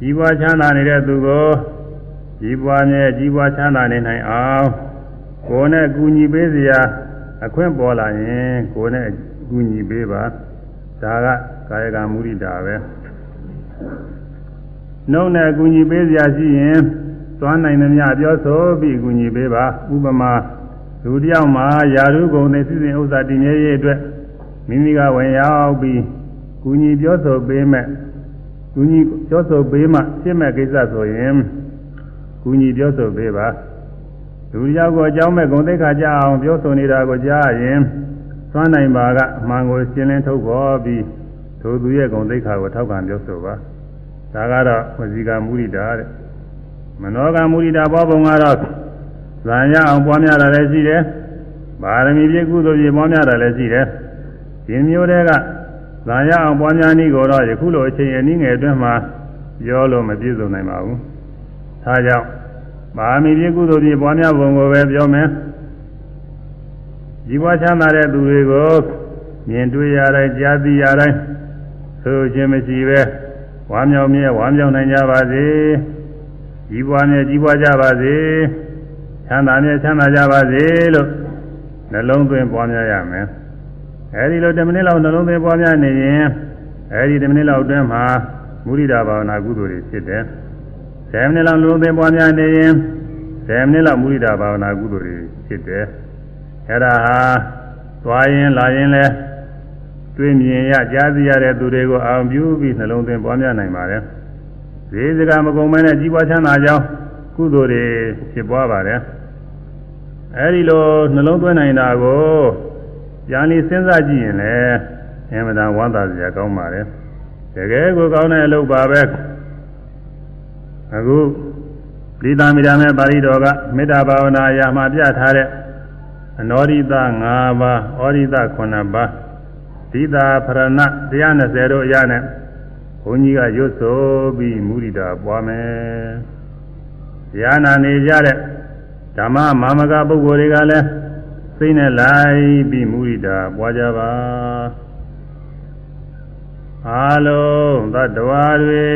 ကြီးပွားချမ်းသာနေတဲ့သူကိုကြီးပွားမြဲကြီးပွားချမ်းသာနေနိုင်အောင်ကိုယ်နဲ့ကူညီပေးစရာအခွင့်ပေါ်လာရင်ကိုယ်နဲ့ကူညီပေးပါ ဒါကကာယကံမုရိဒာပဲနှုတ်နဲ့ကူညီပေးစရာရှိရင်သွားနိုင်သမျှပြောဆိုပြီးကူညီပေးပါဥပမာလူတယောက်မှာယာရုဂုံနဲ့စိစဉ်ဥစ္စာတည်မြဲရေးအတွက်မိမိကဝင်ရောက်ပြီးကူညီပြောဆိုပေးမဲ့ကူညီပြောဆိုပေးမှဖြစ်မဲ့ကိစ္စဆိုရင်ကူညီပြောဆိုပေးပါလူတယောက်ကိုအကြောင်းမဲ့ဂုံသိက္ခာကြအောင်ပြောဆိုနေတာကိုကြားရင် သွမ်းနိုင်ပါကအမှန်ကိုရှင်းလင်းထုတ်ဖော်ပြီးထိုသူရဲ့ဂုံသိက္ခာကိုထောက်ခံပြောဆိုပါဒါကတော့ဝစီကမုရိဒာတဲ့မနောကမုရိဒာဘောပုံကတော့ဇာရအောင်ပွားများတာလည်းရှိတယ်ပါရမီပြည့်ကုသိုလ်ပြည့်ပွားများတာလည်းရှိတယ်ဒီမျိုးတွေကဇာရအောင်ပွားများနည်းကိုတော့ယခုလိုအချိန်အနည်းငယ်အတွင်းမှာပြောလို့မပြည့်စုံနိုင်ပါဘူးဒါကြောင့်ပါရမီပြည့်ကုသိုလ်ပြည့်ပွားများပုံကိုပဲပြောမယ် ဒီဘွားချမ်းသာတဲ့သူတွေကိုမြင်တွေ့ရတိုင်းကြားသိရတိုင်းဆိုခြင်းမရှိပဲဝါမြောင်မြဲဝါမြောင်နိုင်ကြပါစေကြီးပွားမြဲကြီးပွားကြပါစေချမ်းသာမြဲချမ်းသာကြပါစေလို့နှလုံးသွင်းပွားများရမယ်အဲဒီလို10မိနစ်လောက်နှလုံးသွင်းပွားများနေရင်အဲဒီ10မိနစ်လောက်အတွင်းမှာမုရိဒာဘာဝနာကုသိုလ်တွေဖြစ်တယ်10မိနစ်လောက်နှလုံးသွင်းပွားများနေရင်10မိနစ်လောက်မုရိဒာဘာဝနာကုသိုလ်တွေဖြစ်တယ် အဲဒါဟာသွားရင်လာရင်လဲတွေ့မြင်ရကြားသိရတဲ့သူတွေကိုအာရုံပြုပြီးနှလုံးသွင်းပွားများနိုင်ပါတယ်။ဒီစကားမကုန်မဲနဲ့ကြီးပွားချမ်းသာကြောင်းကုသိုလ်တွေဖြစ်ပွားပါတယ်။အဲဒီလိုနှလုံးသွင်းနိုင်တာကိုပြန်ပြီးစဉ်းစားကြည့်ရင်လည်းအမှန်တန်ဝမ်းသာစရာကောင်းပါတယ်။တကယ်ကိုကောင်းတဲ့အလုပ်ပါပဲ။အခုလိသာမိတာမဲ့ပါဠိတော်ကမေတ္တာဘာဝနာအရာမှာပြထားတဲ့ အနောရိတ5ပါးဩရိတ9ပါးသီတာဖရဏ120တို့အရနဲ့ဘုန်းကြီးကရွတ်ဆိုပြီးမုရိဒာပွားမယ်။ဉာဏနေကြတဲ့ဓမ္မမာမကပုဂ္ဂိုလ်တွေကလည်းစိတ်နဲ့လိုက်ပြီးမုရိဒာပွားကြပါ။အားလုံးသတ္တဝါတွေ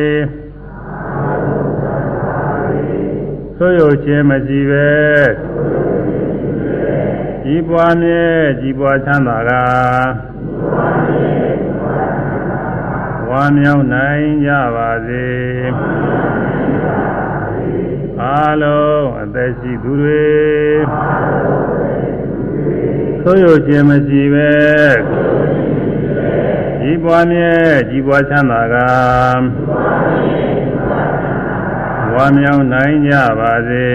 ဆိုရခြင်းမရှိပဲ ကြီးပွားမြဲကြီးပွားချမ်းသာကဝမ်းမြောက်နိုင်ကြပါစေအားလုံးအသက်ရှိသူတွေဆိုရခြင်းမရှိပဲကြီးပွားမြဲကြီးပွားချမ်းသာကဝမ်းမြောက်နိုင်ကြပါစေ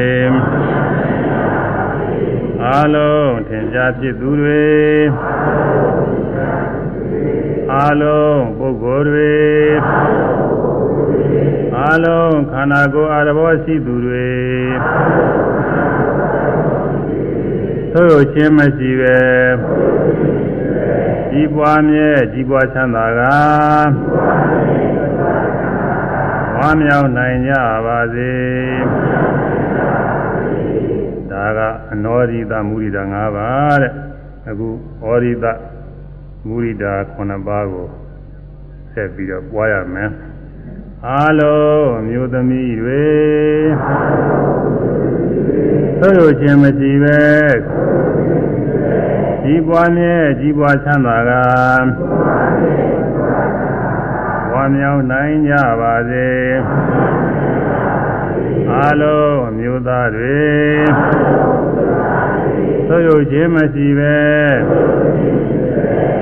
အားလုံးထင်ရှားဖြစ်သူတွေအားလုံးပုဂ္ဂိုလ်တွေအားလုံးခန္ဓာကိုယ်အာရဘောရှိသူတွေသို့ချင်းမရှိပဲကြီးပွားမြဲကြီးပွားချမ်းသာကဝမ်းမြောက်နိုင်ကြပါစေ ဒါကအနောရိတမုရိဒ၅ပါးတဲ့အခုဩရိတမုရိဒ9ပါးကိုဆက်ပြီးတော့ပွားရမယ်အားလုံးအမျိုးသမီးတွေသို့လို့ခြင်းမရှိပဲကြီးပွားမြဲကြီးပွားချမ်းသာကဝဝမ်းမြောက်နိုင်ကြပါစေ အားလုံးအမျိုးသားတွေသို့ရုပ်ခြင်းမရှိပဲ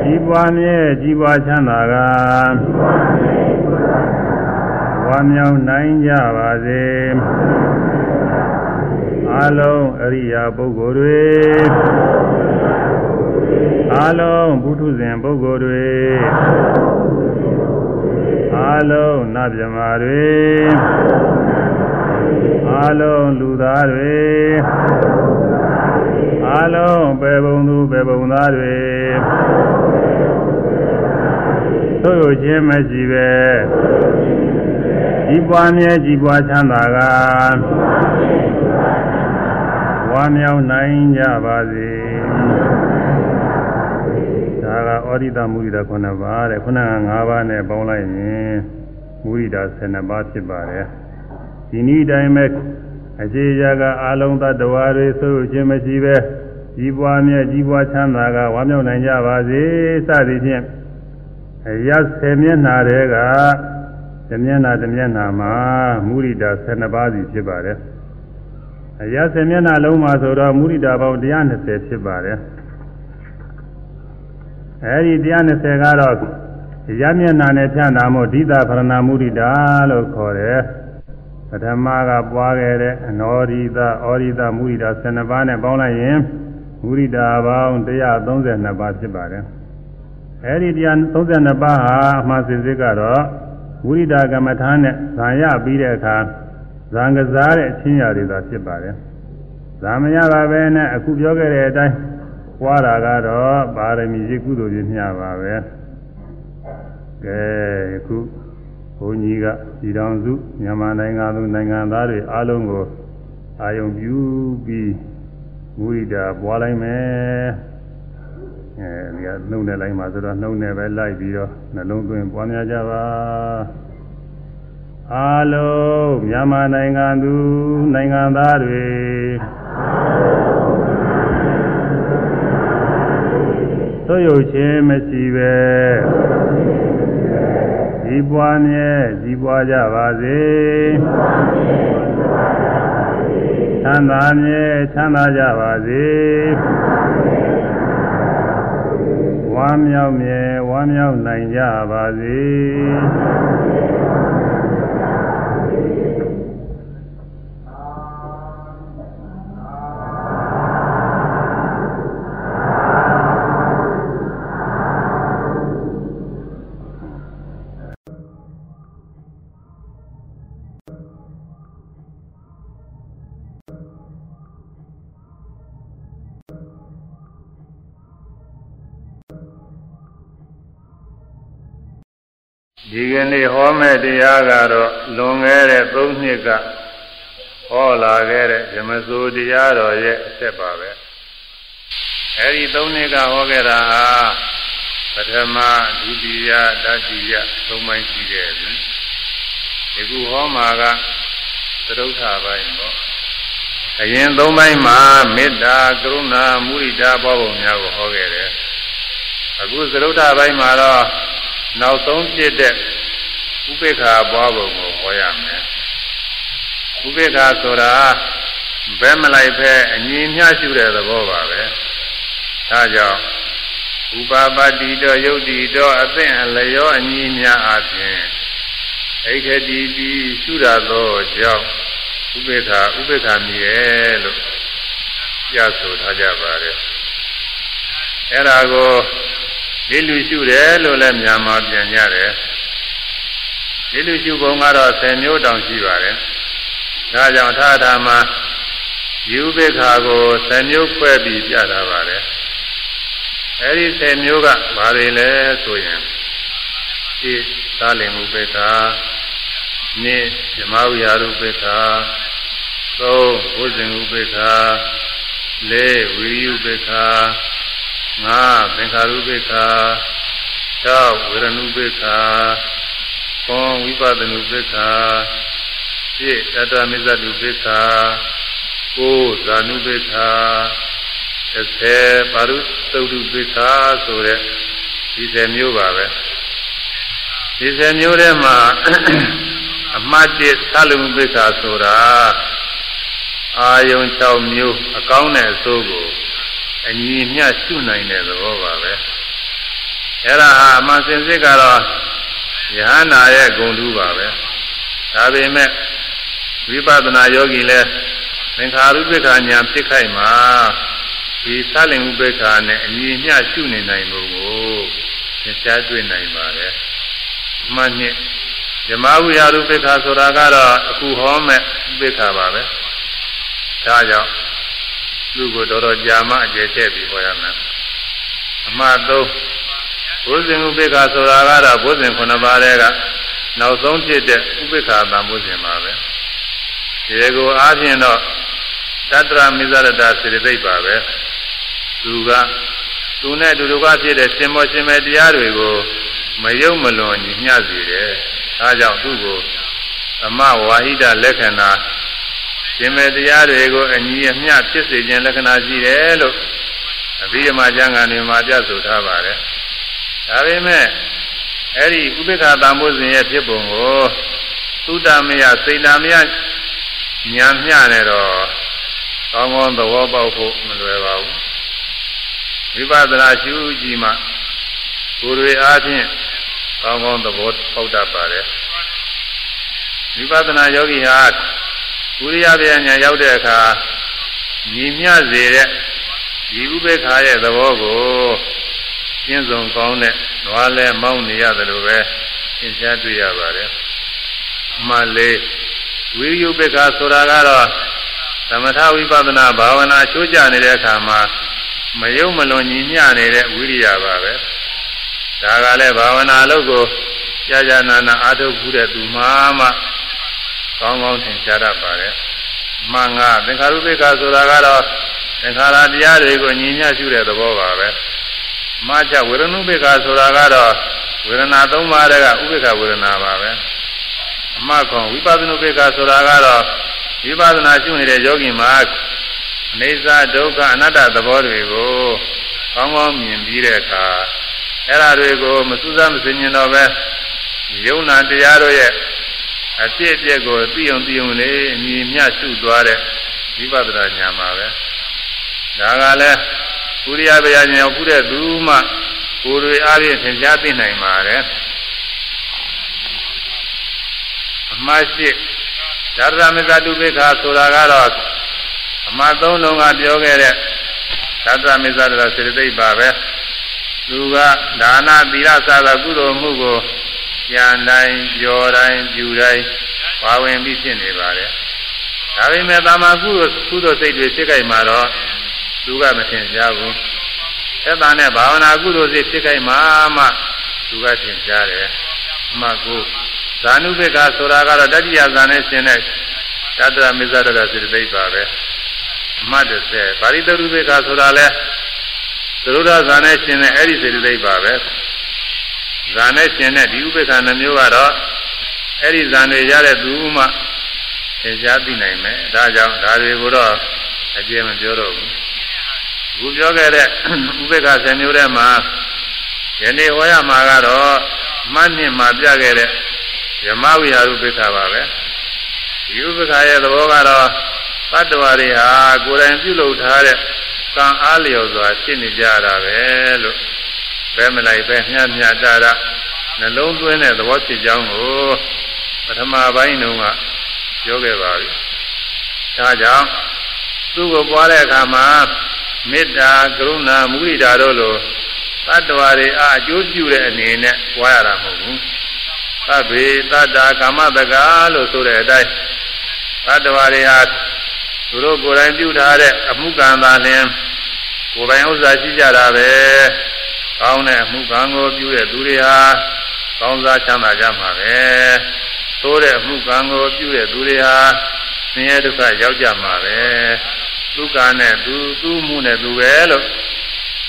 ကြီးပွားမြဲကြီးပွားချမ်းသာကဝမ်းမြောက်နိုင်ကြပါစေအားလုံးအရိယာပုဂ္ဂိုလ်တွေအားလုံးဘုထုဇဉ်ပုဂ္ဂိုလ်တွေအားလုံးနတ်မြမာတွေ အားလုံးလူသားတွေအားလုံးပေပုံသူပေပုံသားတွေသို့ရခြင်းမရှိပဲကြီးပွားမြဲကြီးပွားချမ်းသာကဝါမြောက်နိုင်ကြပါစေဒါကဩရိတမုရိဒ9ပါးတဲ့ခုနက9ပါးနဲ့ပေါင်းလိုက်ရင်မုရိဒ12ပါးဖြစ်ပါတယ် ဒီနည်းတိုင်းပဲအခြေရာကအာလုံးသတ္တဝါတွေဆိုခြင်းမရှိပဲကြီးပွားမြဲကြီးပွားချမ်းသာကဝါမြောက်နိုင်ကြပါစေစသည်ဖြင့်အရ10မျက်နှာတည်းကတမျက်နှာတမျက်နှာမှာမုရိဒ12ပါးစီဖြစ်ပါတယ်အရ10မျက်နှာလုံးမှာဆိုတော့မုရိဒပေါင်း120ဖြစ်ပါတယ်အဲဒီ120ကတော့ရမျက်နှာနဲ့ဖြန့်တာမို့ဒိသဖရဏမုရိဒလို့ခေါ်တယ် ပထမကပွားခဲ့တဲ့အနောရိသဩရိသမုရိဒ12ပါးနဲ့ပေါင်းလိုက်ရင်မုရိဒပေါင်း132ပါးဖြစ်ပါတယ်အဲဒီ132ပါးဟာအမှန်စင်စစ်ကတော့ဝိရိဒကမ္မထာနဲ့ဇာရပြီးတဲ့အခါဇံကစားတဲ့အချင်းရာတွေသာဖြစ်ပါတယ်။ဇာမရပါပဲနဲ့အခုပြောခဲ့တဲ့အတိုင်းပွားတာကတော့ပါရမီရှိကုသိုလ်ကြီးမျှပါပဲ။ကဲအခု ဘုန်းကြီးကဒီတော်စုမြန်မာနိုင်ငံသူနိုင်ငံသားတွေအားလုံးကိုအာယုံပြုပြီးဝိရိဒပွားလိုက်မယ်။အဲဒီကနှုတ်နဲ့လိုက်မှာဆိုတော့နှုတ်နဲ့ပဲလိုက်ပြီးတော့နှလုံးသွင်းပွားများကြပါအားလုံးမြန်မာနိုင်ငံသူနိုင်ငံသားတွေသို့ရုပ်ချင်းမရှိပဲ ကြီးပွားမြဲကြီးပွားကြပါစေချမ်းသာမြဲချမ်းသာကြပါစေဝမ်းမြောက်မြဲဝမ်းမြောက်နိုင်ကြပါစေ မဲ့တရားကတော့လွန်ခဲ့တဲ့၃နှစ်ကဟောလာခဲ့တဲ့ဓမ္မစိုးတရားတော်ရဲ့အဆက်ပါပဲအဲဒီ၃နှစ်ကဟောခဲ့တာဟာပထမဒုတိယတတိယသုံးပိုင်းရှိခဲ့ပြီဒီခုဟောမှာကသရုပ်ထာပိုင်းပေါ့အရင်သုံးပိုင်းမှာမေတ္တာကရုဏာမုဒိတာဘောပုံများကိုဟောခဲ့တယ်အခုသရုပ်ထာပိုင်းမှာတော့နောက်ဆုံးဖြစ်တဲ့ ဥပေက္ခာပွားပုံကိုဟောရမယ်ဥပေက္ခာဆိုတာဘယ်မလိုက်ဖဲအငြင်းမျှရှုတဲ့သဘောပါပဲဒါကြောင့်ဥပါပတ္တိတောယုတ်တိတောအသင့်အလျောအငြင်းများအပြင်ဣခတိတိရှုရသောကြောင့်ဥပေက္ခာဥပေက္ခာမြည်ရဲ့လို့ပြဆိုထားကြပါတယ်အဲ့ဒါကိုဒီလူရှုတယ်လို့လည်းမြန်မာပြန်ကြတယ် ဒီလူရှုပုံကတော့10မျိုးတောင်ရှိပါတယ်ဒါကြောင့်ထာထာမှာယူဘိခါကို10မျိုးခွဲပြီးပြတာပါတယ်အဲဒီ10မျိုးကဘာတွေလဲဆိုရင်ဒီသာလင်ဥပိ္ပခာနိဓမ္မဝိဟာရုပိ္ပခာသုံးဘုဇင်ဥပိ္ပခာလေးဝိရိဥပိ္ပခာငါသင်္ခါရုပိ္ခာ၆ဝေရဏုပိ္ခာ ဘုံဝိပဿနုပိ္ခာပြည့်တတမိစ္ဆတုပိ္ခာကိုဇာနုပိ္ခာ30ပါရုသုတ်တုပိ္ခာဆိုတဲ့ဒီ10မျိုးပါပဲဒီဆယ်မျိုးထဲမှာအမှတ်1သလုံပိက္ခာဆိုတာအာယုံ6မျိုးအကောင်းတဲ့အစိုးကိုအညီမျှရှုနိုင်တဲ့သဘောပါပဲအဲ့ဒါဟာအမှန်စင်စစ်ကတော့ ယဟနာရဲ့ဂုဏ်တူပါပဲဒါပေမဲ့ဝိပဿနာယောဂီလဲသင်္ခါရုပ္ပခာညာဖြစ်ခိုက်မှာဒီသလင်ဥပ္ပခာနဲ့အညီမျှရှုနေနိုင်ဖို့ကိုသင်ရှားတွေ့နိုင်ပါတယ်မှန်နှစ်ဇမဝိဟာရုပ္ပခာဆိုတာကတော့အခုဟောမဲ့ဥပ္ပခာပါပဲဒါကြောင့်သူ့ကိုတော်တော်ကြာမှအကျယ်ချက်ပြီးဟောရမယ်အမှားသုံး ဘုဇင်ဥပိ္ပခာဆိုတာကတော့ဘုဇင်9ပါးတဲ့ကနောက်ဆုံးဖြစ်တဲ့ဥပိ္ပခာတန်ဘုဇင်ပါပဲဒီကိုအားဖြင့်တော့တတ္တရမိဇရတစေတသိက်ပါပဲသူကသူနဲ့တူတူကဖြစ်တဲ့ရှင်မောရှင်မေတရားတွေကိုမယုံမလွန်ညီမျှစေတယ်အဲကြောင့်သူ့ကိုသမဝါဟိတလက္ခဏာရှင်မေတရားတွေကိုအညီအမျှဖြစ်စေခြင်းလက္ခဏာရှိတယ်လို့အဘိဓမ္မာကျမ်းဂန်တွေမှာပြဆိုထားပါတယ် ဒါပေမဲ့အဲ့ဒီဥပိ္ပခာတံမိုးစဉ်ရဲ့ဖြစ်ပုံကိုသုတမယစိတ်နာမယညာမျှနေတော့ကောင်းကောင်းသဘောပေါက်ဖို့မလွယ်ပါဘူးဝိပဿနာရှုကြည့်မှကိုယ်တွေအားဖြင့်ကောင်းကောင်းသဘောပေါက်တတ်ပါတယ်ဝိပဿနာယောဂီဟာဝိရိယဗျာညာရောက်တဲ့အခါညီမျှစေတဲ့ဒီဥပေက္ခာရဲ့သဘောကို ကျင့်စုံကောင်းတဲ့နွားလဲမောင်းနေရတယ်လို့ပဲသင်ကြားတွေ့ရပါတယ်။မှလေးဝိရိယဥပေက္ခာဆိုတာကတော့သမထဝိပဿနာဘာဝနာချိုးကြနေတဲ့အခါမှာမယုံမလွန်ညီမျှနေတဲ့ဝိရိယပါပဲ။ဒါကလည်းဘာဝနာလုပ်ကိုကြာကြာနာနာအားထုတ်မှုတဲ့သူမှမှကောင်းကောင်းသင်ကြားတတ်ပါတယ်။မှန်ကသင်္ခါရုပ္ပခဆိုတာကတော့သင်္ခါရတရားတွေကိုညီမျှရှုတဲ့သဘောပါပဲ။ မှချဝေရဏုပ္ပခဆိုတာကတော့ဝေဒနာသုံးပါးတည်းကဥပ္ပခဝေဒနာပါပဲ။အမှခွန်ဝိပဿနာုပ္ပခဆိုတာကတော့ဝိပဿနာရှုနေတဲ့ယောဂီမှာအိစ္ဆဒုက္ခအနတ္တသဘောတွေကိုကောင်းကောင်းမြင်ပြီးတဲ့အခါအဲ့ဒါတွေကိုမစူးစမ်းမစင်ញင်တော့ပဲယုံနာတရားတို့ရဲ့အဖြစ်အပျက်ကိုသိအောင်သိအောင်လေးအမြင်မြရှုသွားတဲ့ဝိပဿနာဉာဏ်ပါပဲဒါကလည်း ပုရိယဗျာဉာဏ်ခုတဲ့သူမှကိုယ်တွေအားဖြင့်သင်ကြားသိနိုင်ပါတယ်အမှားရှိဓာရမဇတုပိခာဆိုတာကတော့အမှားသုံးလုံးကပြောခဲ့တဲ့ဓာရမဇတရစေတသိက်ပါပဲသူကဒါနသီလစသောကုသိုလ်မှုကိုကြံတိုင်းကြော်တိုင်းပြူတိုင်းပါဝင်ပြီးဖြစ်နေပါတယ်ဒါပေမဲ့တာမကုသိုလ်ကုသိုလ်စိတ်တွေဖြစ်ကြမှာတော့ သူကမထင်ရှားဘူးသက်သာနဲ့ဘာဝနာကုသိုလ်စိတ်ဖြစ်ကြမှာမှသူကထင်ရှားတယ်အမှကိုဇာနုပိကဆိုတာကတော့တတိယဇာနဲ့ရှင်တဲ့တတ္တရမစ္ဆဒရစေတသိက်ပါပဲအမှတ်30ပါရိတရုပိကဆိုတာလဲသရုဒ္ဓဇာနဲ့ရှင်တဲ့အဲ့ဒီစေတသိက်ပါပဲဇာနဲ့ရှင်တဲ့ဒီဥပိ္ပခာနှမျိုးကတော့အဲ့ဒီဇာတွေရတဲ့သူမှသင်ကြားသိနိုင်မယ်ဒါကြောင့်ဒါတွေကိုတော့အကျေမပြောတော့ဘူးအ ခုပြောခဲ့တဲ့ဥပိ္ပခာ10မျိုးထဲမှာယနေ့ဟောရမှာကတော့မှတ်နှစ်မှာပြခဲ့တဲ့ယမဝိဟာရုပိ္ပခာပါပဲဒီဥပိ္ပခာရဲ့သဘောကတော့သတ္တဝါတွေဟာကိုယ်တိုင်ပြုလုပ်ထားတဲ့ကံအားလျော်စွာဖြစ်နေကြတာပဲလို့ဘယ်မလိုက်ပဲမျှမျှတာတာနှလုံးသွင်းတဲ့သဘောဖြစ်ကြောင်းကိုပထမပိုင်းတုန်းကပြောခဲ့ပါပြီ။ဒါကြောင့်သူ့ကိုပွားတဲ့အခါမှာ မေတ္တာကရုဏာမုဒိတာတို့လိုတတ္တဝါတွေအားအကျိုးပြုတဲ့အနေနဲ့ပွားရတာမဟုတ်ဘူး။သဗ္ဗေတတ္တာကာမတကာလို့ဆိုတဲ့အတိုင်းတတ္တဝါတွေဟာသူတို့ကိုယ်တိုင်ပြုထားတဲ့အမှုကံသာလျှင်ကိုယ်ပိုင်ဥစ္စာရှိကြတာပဲ။ကောင်းတဲ့အမှုကံကိုပြုတဲ့သူတွေဟာကောင်းစားချမ်းသာကြမှာပဲ။သိုးတဲ့အမှုကံကိုပြုတဲ့သူတွေဟာဆင်းရဲဒုက္ခရောက်ကြမှာပဲ။ ဒုက္ခနဲ့သူသူ့မှုနဲ့သူပဲလို့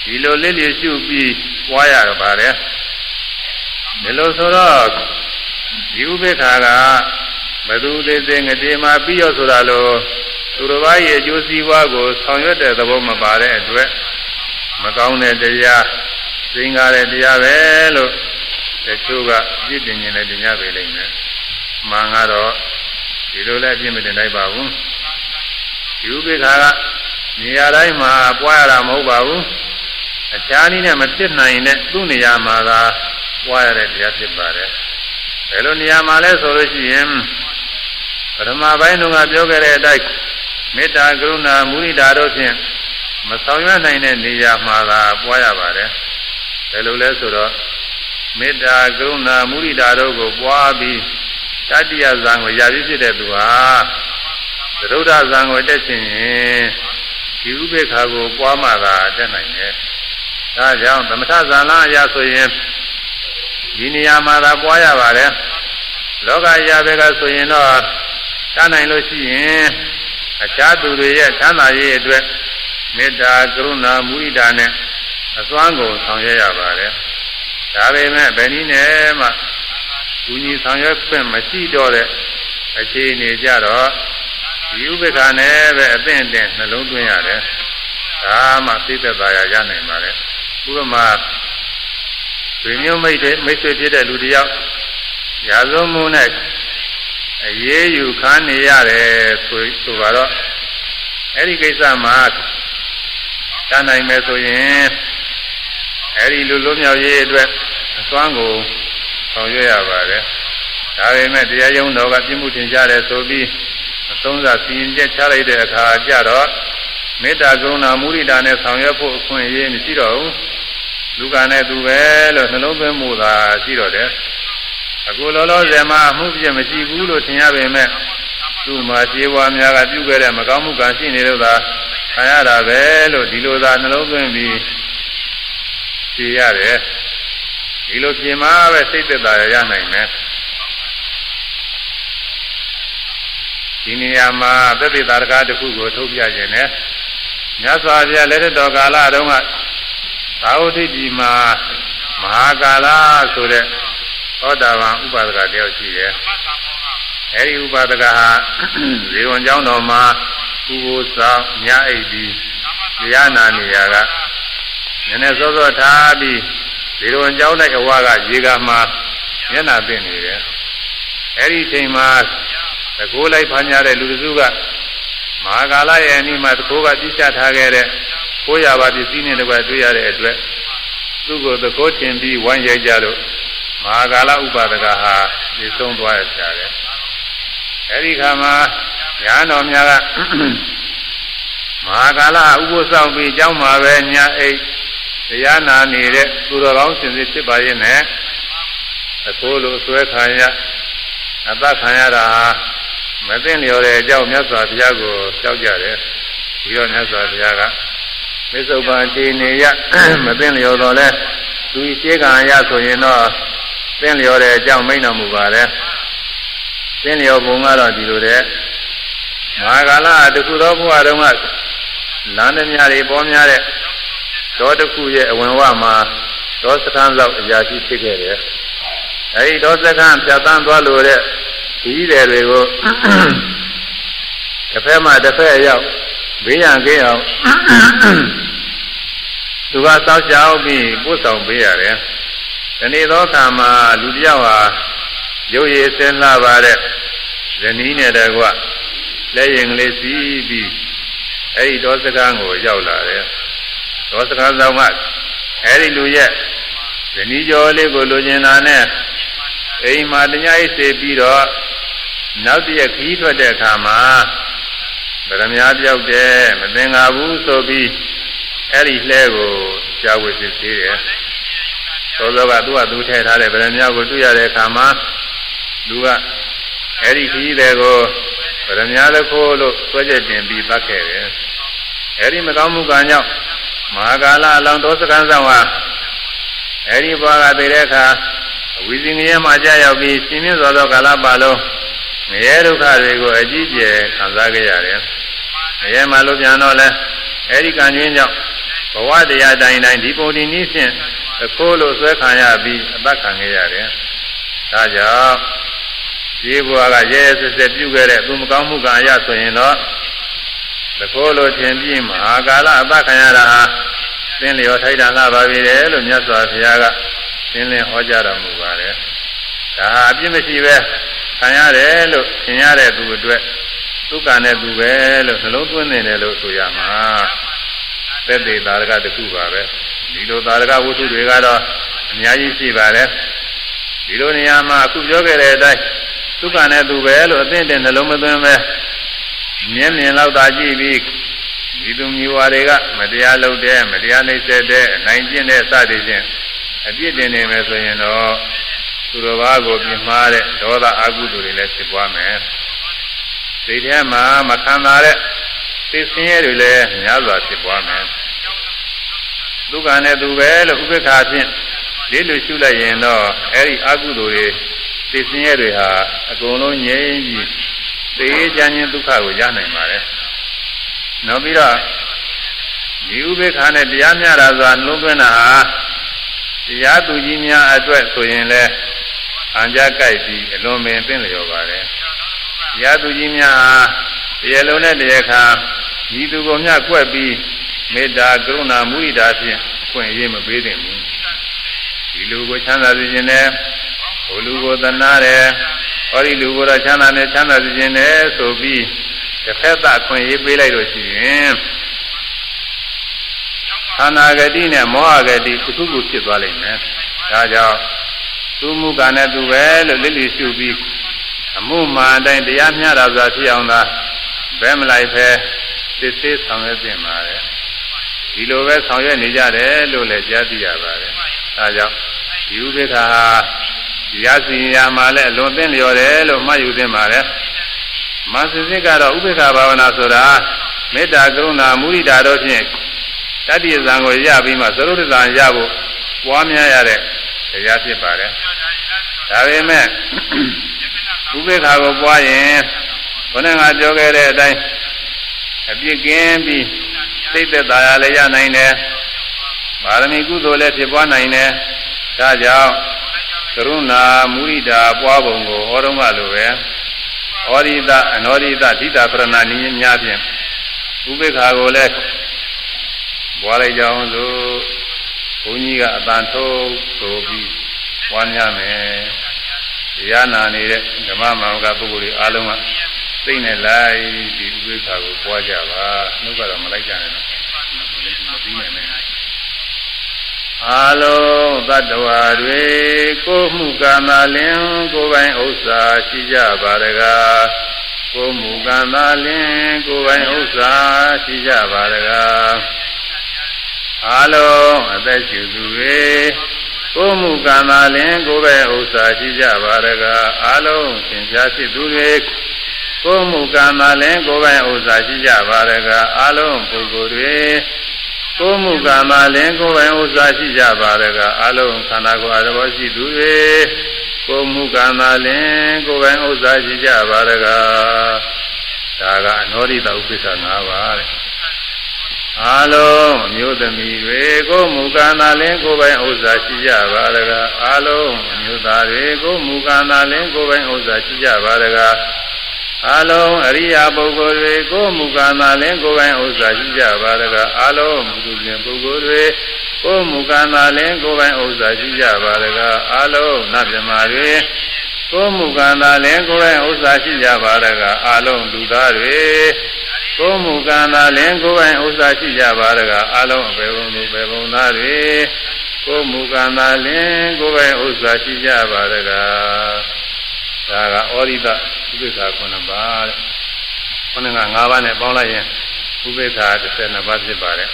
ဒီလိုလေးလေးရှုပြီးပွားရတော့ပါတယ်။ဒီလိုဆိုတော့ဒီဥပေက္ခာကဘသူသေးသေးငတေမှာပြီးရောဆိုတာလို့သူတော်ဘာရဲ့အကျိုးစီးပွားကိုဆောင်ရွက်တဲ့သဘောမပါတဲ့အတွက်မကောင်းတဲ့တရားသိင်္ဂါတဲ့တရားပဲလို့တတချို့ကပြည့်တင်ရင်လည်းတင်ရပေလိမ့်မယ်။မှန်ကတော့ဒီလိုလည်းအပြည့်မတင်နိုင်ပါဘူး။ ဒီဥပိ္ပခာကနေရာတိုင်းမှာပွားရတာမဟုတ်ပါဘူး။အခြားနည်းနဲ့မဖြစ်နိုင်တဲ့သူ့နေရာမှာသာပွားရတဲ့တရားဖြစ်ပါတယ်။ဘယ်လိုနေရာမှာလဲဆိုလို့ရှိရင်ပထမပိုင်းတုန်းကပြောခဲ့တဲ့အတိုင်းမေတ္တာကရုဏာမုရိဒာတို့ဖြင့်မဆောင်ရွက်နိုင်တဲ့နေရာမှာသာပွားရပါတယ်။ဘယ်လိုလဲဆိုတော့မေတ္တာကရုဏာမုရိဒာတို့ကိုပွားပြီးတတ္တိယဇံကိုရပြီးဖြစ်တဲ့သူဟာ သရုဒ္ဓဇံကိုတက်ချင်ရင်ဒီဥပေက္ခာကိုပွားမှသာတက်နိုင်တယ်။ဒါကြောင့်သမထဇာလအရာဆိုရင်ဒီနေရာမှာသာပွားရပါတယ်။လောကရာဘက်ကဆိုရင်တော့တတ်နိုင်လို့ရှိရင်အခြားသူတွေရဲ့ချမ်းသာရေးအတွက်မေတ္တာကရုဏာမုဒိတာနဲ့အစွမ်းကုန်ဆောင်ရွက်ရပါတယ်။ဒါပေမဲ့ဘယ်နည်းနဲ့မှဘုညီဆောင်ရွက်ခွင့်မရှိတော့တဲ့အခြေအနေကြတော့ ဒီဥပ္ပခါနဲ့ပဲအသင့်အင့်နှလုံးသွင်းရတယ်။ဒါမှသိသက်သာရရနိုင်ပါတယ်။ဥပမာဆွေမျိုးမိတ်တဲ့မိတ်ဆွေဖြစ်တဲ့လူတယောက်ရာဇဝမှုနဲ့အရေးယူခံနေရတယ်ဆိုဆိုတော့အဲ့ဒီကိစ္စမှာတန်းနိုင်မယ်ဆိုရင်အဲ့ဒီလူလုံးမြောက်ရေးအတွက်အစွမ်းကိုဆောင်ရွက်ရပါတယ်ဒါပေမဲ့တရားရုံးတော်ကပြင်းမှုတင်ကြတယ်ဆိုပြီး အဆုံးစားစီရင်ချက်ချလိုက်တဲ့အခါကျတော့မေတ္တာကရုဏာမုဒိတာနဲ့ဆောင်ရွက်ဖို့အခွင့်အရေးမရှိတော့ဘူးလူကနဲ့သူပဲလို့နှလုံးသွင်းမှုသာရှိတော့တယ်အခုလောလောဆယ်မှာအမှုပြည့်မရှိဘူးလို့ထင်ရပေမဲ့သူ့မှာခြေဝါများကပြုခဲ့တဲ့မကောင်းမှုကရှိနေလို့သာခံရတာပဲလို့ဒီလိုသာနှလုံးသွင်းပြီးဖြေရတယ်ဒီလိုပြင်မှာပဲစိတ်သက်သာရနိုင်မယ် ဒီနေရာမှာသတိတာရကတစ်ခုကိုထုတ်ပြခြင်းနဲ့မြတ်စွာဘုရားလက်တော်ကာလတုန်းကသာဝတိပြည်မှာမဟာကာလဆိုတဲ့သောတာပန်ဥပါဒကတယောက်ရှိတယ်အဲဒီဥပါဒကဟာဇေဝံကျောင်းတော်မှာဥပုသ်ဆောင်ညအိပ်ပြီးတရားနာနေရကနည်းနည်းစောစောထားပြီးဇေဝံကျောင်း၌အဝါကရေကမှာမျက်နာပင့်နေတယ်အဲဒီအချိန်မှာ တကိုးလိုက်ဖမ်းကြတဲ့လူစုကမဟာကာလရဲ့အနိမတကိုးကပြစ်ချထားခဲ့တဲ့ကိုးရပါပစ္စည်းနဲ့တကွတွေ့ရတဲ့အတွက်သူ့ကိုသကိုးတင်ပြီးဝိုင်းရိုက်ကြလို့မဟာကာလဥပါဒကဟာပြည့်စုံသွားရကြတယ်အဲဒီခါမှာညာတော်များကမဟာကာလဥပုသ်ဆောင်ပြီးကျောင်းမှာပဲညာအိတ်တရားနာနေတဲ့သူတော်ကောင်းစင်စစ်ဖြစ်ပါရဲ့နဲ့အကိုလိုဆွဲခံရအသက်ခံရတာဟာ မသိလျော်တဲ့အကြောင်းမြတ်စွာဘုရားကိုကြောက်ကြတယ်ပြီးတော့မြတ်စွာဘုရားကမစ္ဆုပန်ခြေနေရမသိလျော်တော့လဲသူရှိကံရဆိုရင်တော့သိလျော်တဲ့အကြောင်းမိန့်တော်မူပါတယ်သိလျော်ပုံကတော့ဒီလိုတဲ့မဟာကာလတခုသောဘုရားတော်ကလမ်းမြတွေပေါ်များတဲ့ဒေါတခုရဲ့အဝင်ဝမှာဒေါစကန်းလောက်အရာရှိဖြစ်ခဲ့တယ်အဲဒီဒေါစကန်းဖြတ်တန်းသွားလို့တဲ့ ဒီတယ်တွေကိုတစ်ဖက်မှတစ်ဖက်ရောက်ဘေးရန်ကင်းအောင်သူကစောက်ရှောက်ပြီးပို့ဆောင်ပေးရတယ်။ဒီနေ့သောအခါမှာလူတယောက်ဟာရုပ်ရည်ဆင်းလှပါတဲ့ဇနီးနဲ့တကွလက်ရင်ကလေးစီးပြီးအဲ့ဒီဒေါစကံကိုရောက်လာတယ်။ဒေါစကံဆောင်ကအဲ့ဒီလူရဲ့ဇနီးကျော်လေးကိုလိုချင်တာနဲ့ အိမ်မှာတ냐အိတ်စေပြီးတော့နောက်တည့်ခီးထွက်တဲ့အခါမှာဗရမညာပြောက်တယ်မသင်္ကာဘူးဆိုပြီးအဲ့ဒီလှဲကိုကြာဝေစစ်သေးတယ်သောသောကသူ့ဟာသူထည့်ထားတဲ့ဗရမညာကိုတွေ့ရတဲ့အခါမှာသူကအဲ့ဒီခီးတွေကိုဗရမညာလည်းခိုးလို့ဆွဲချက်တင်ပြီးသတ်ခဲ့တယ်အဲ့ဒီမကောင်းမှုကကြောင့်မဟာကာလအလောင်းသောစကံဆောင်ဟာအဲ့ဒီဘွားကတည်တဲ့အခါ ဝိဇင်ငရဲမှာကြာရောက်ပြီးရှင်မြင့်စွာသောကာလပတ်လုံးငရဲဒုက္ခတွေကိုအကြီးကျယ်ခံစားခဲ့ရတယ်။ငရဲမှာလို့ပြန်တော့လဲအဲဒီကံကျွင်းကြောင့်ဘဝတရားတိုင်းတိုင်းဒီပုံဒီနည်းဖြင့်သခိုးလို့ဆွဲခံရပြီးအသက်ခံခဲ့ရတယ်။ဒါကြောင့်ဒီဘဝကရဲရဲစစ်စစ်ပြုခဲ့တဲ့သူမကောင်းမှုကံရဆိုရင်တော့သခိုးလို့ထင်ပြီးမဟာကာလအသက်ခံရတာဟာသင်လျော်ထိုက်တာလာပါပြီလေလို့မြတ်စွာဘုရားက ရှင်းလင်းဟောကြားတော်မူပါတယ်ဒါဟာအပြစ်မရှိပဲခံရတယ်လို့သင်ရတဲ့သူအတွက်ဒုက္ခနဲ့သူပဲလို့နှလုံးသွင်းနေတယ်လို့ဆိုရမှာသက်သေသာရကတစ်ခုပါပဲဒီလိုသာရကဝတ္ထုတွေကတော့အများကြီးရှိပါတယ်ဒီလိုနေရာမှာအခုပြောခဲ့တဲ့အတိုင်းဒုက္ခနဲ့သူပဲလို့အသိတဲ့နှလုံးမသွင်းပဲမြင်မြင်လောက်သာကြည့်ပြီးဒီသူမျိုးဝါတွေကမတရားလုပ်တဲ့မတရားနှိမ့်ဆက်တဲ့အနိုင်ကျင့်တဲ့စသည်ဖြင့် အပြစ်တင်နေမယ်ဆိုရင်တော့သူတော်ဘာကိုပြမှားတဲ့ဒေါသအကုသိုလ်တွေလည်းဖြစ်ပွားမယ်စိတ်ထဲမှာမခံသာတဲ့သိစင်းရဲတွေလည်းများစွာဖြစ်ပွားမယ်ဒုက္ခနဲ့သူပဲလို့ဥပ္ပခါဖြင့်လေးလူရှုလိုက်ရင်တော့အဲ့ဒီအကုသိုလ်တွေသိစင်းရဲတွေဟာအကုန်လုံးငြိမ်းပြီးသေချမ်းခြင်းဒုက္ခကိုရနိုင်ပါတယ်နောက်ပြီးတော့ဒီဥပ္ပခါနဲ့တရားမျှတာဆိုတာနှလုံးသွင်းတာဟာ တရားသူကြီးများအတွက်ဆိုရင်လည်းအံကြကြိုက်ပြီးအလွန်ပင်သိလျော်ပါတယ်တရားသူကြီးများဟာတရားလုံးနဲ့တရားခါဤသူကိုမျှကွက်ပြီးမေတ္တာကရုဏာမုဒိတာဖြင့်ဖွင့်ရေးမပေးသင့်ဘူးဒီလူကိုချမ်းသာစေခြင်းနဲ့ဟိုလူကိုသနာတယ်ဟောဒီလူကိုတော့ချမ်းသာနဲ့ချမ်းသာစေခြင်းနဲ့ဆိုပြီးတစ်ဖက်သက်ခွင့်ရေးပေးလိုက်လို့ရှိရင် ခန္ဓာဂတိနဲ့မောဟဂတိတစ်ခုခုဖြစ်သွားလိမ့်မယ်ဒါကြောင့်သူမူကနဲ့သူပဲလို့လိလိရှုပြီးအမှုမှန်တိုင်းတရားမျှတာဆိုတာဖြစ်အောင်သာဘယ်မလိုက်ဖဲစစ်စစ်ဆောင်ရွက်ပြင်ပါတယ်ဒီလိုပဲဆောင်ရွက်နေကြတယ်လို့လည်းကြားသိရပါတယ်ဒါကြောင့်ဒီဥပေက္ခဟာဒီရစီရာမှာလည်းအလွန်သိလျော်တယ်လို့မှတ်ယူသင့်ပါတယ်မသစစ်ကတော့ဥပေက္ခဘာဝနာဆိုတာမေတ္တာကရုဏာမုဒိတာတို့ဖြင့် တတ္တိဇံကိုရပြီးမှသရုပ်ဇံရဖို့ပွားများရတဲ့တရားဖြစ်ပါတယ်ဒါပေမဲ့ဥပေက္ခကိုပွားရင်ဘုန်းကပြောခဲ့တဲ့အတိုင်းအပြစ်ကင်းပြီးစိတ်သက်သာရလည်းရနိုင်တယ်ပါရမီကုသိုလ်လည်းဖြစ်ပွားနိုင်တယ်ဒါကြောင့်ကရုဏာမုရိဒာပွားပုံကိုဟောတော့မှလိုပဲဟောရိတအနောရိတဓိတာပရဏနည်းများဖြင့်ဥပေက္ခကိုလည်း ပွားလိုက်ကြအောင်လို့ဘုန်းကြီးကအတန်ထုတ်ဆိုပြီးပွားများမယ်တရားနာနေတဲ့ဓမ္မမောင်ကပုဂ္ဂိုလ်တွေအားလုံးကသိနေလိုက်ဒီဥပိ္ပခာကိုပွားကြပါနှုတ်ကတော့မလိုက်ကြနဲ့နော်မပြီးနိုင်နဲ့အားလုံးသတ္တဝါတွေကိုမှုကာမလင်ကိုယ်ပိုင်ဥစ္စာရှိကြပါရကားကိုမှုကံသာလင်ကိုယ်ပိုင်ဥစ္စာရှိကြပါရကား အားလုံးအသက်ရှူသူတွေကိုမှုကံသာလင်ကိုယ်ပဲဥစ္စာရှိကြပါရကအားလုံးသင်ကြားဖြစ်သူတွေကိုမှုကံသာလင်ကိုယ်ပဲဥစ္စာရှိကြပါရကအားလုံးပုဂ္ဂိုလ်တွေကိုမှုကံသာလင်ကိုယ်ပဲဥစ္စာရှိကြပါရကအားလုံးခန္ဓာကိုယ်အတဘောရှိသူတွေကိုမှုကံသာလင်ကိုယ်ပဲဥစ္စာရှိကြပါရကဒါကအနောရိတဥပ္ပစ္ဆ၅ပါးတဲ့ အာလုံးအမျိုးသမီးတွေကိုမူကံသာလင်းကိုယ်ပိုင်ဥစ္စာရှိကြပါရကအာလုံးအမျိုးသားတွေကိုမူကံသာလင်းကိုယ်ပိုင်ဥစ္စာရှိကြပါရကအာလုံးအရိယာပုဂ္ဂိုလ်တွေကိုမူကံသာလင်းကိုယ်ပိုင်ဥစ္စာရှိကြပါရကအာလုံးမူသူပြင်ပုဂ္ဂိုလ်တွေကိုမူကံသာလင်းကိုယ်ပိုင်ဥစ္စာရှိကြပါရကအာလုံးနတ်မြမာတွေကိုမူကံသာလင်းကိုယ်ပိုင်ဥစ္စာရှိကြပါရကအာလုံးလူသားတွေ ကိုမူကံသာလင်ကိုယ်ပိုင်ဥစ္စာရှိကြပါရကအလုံးအပေဘုံသူပေဘုံသားတွေကိုမူကံသာလင်ကိုယ်ပိုင်ဥစ္စာရှိကြပါရကဒါကဩရိတဥပိ္ပခာခုနှစ်ပါးတဲ့ခုနက၅ပါးနဲ့ပေါင်းလိုက်ရင်ဥပိ္ပခာ12ပါးဖြစ်ပါတယ်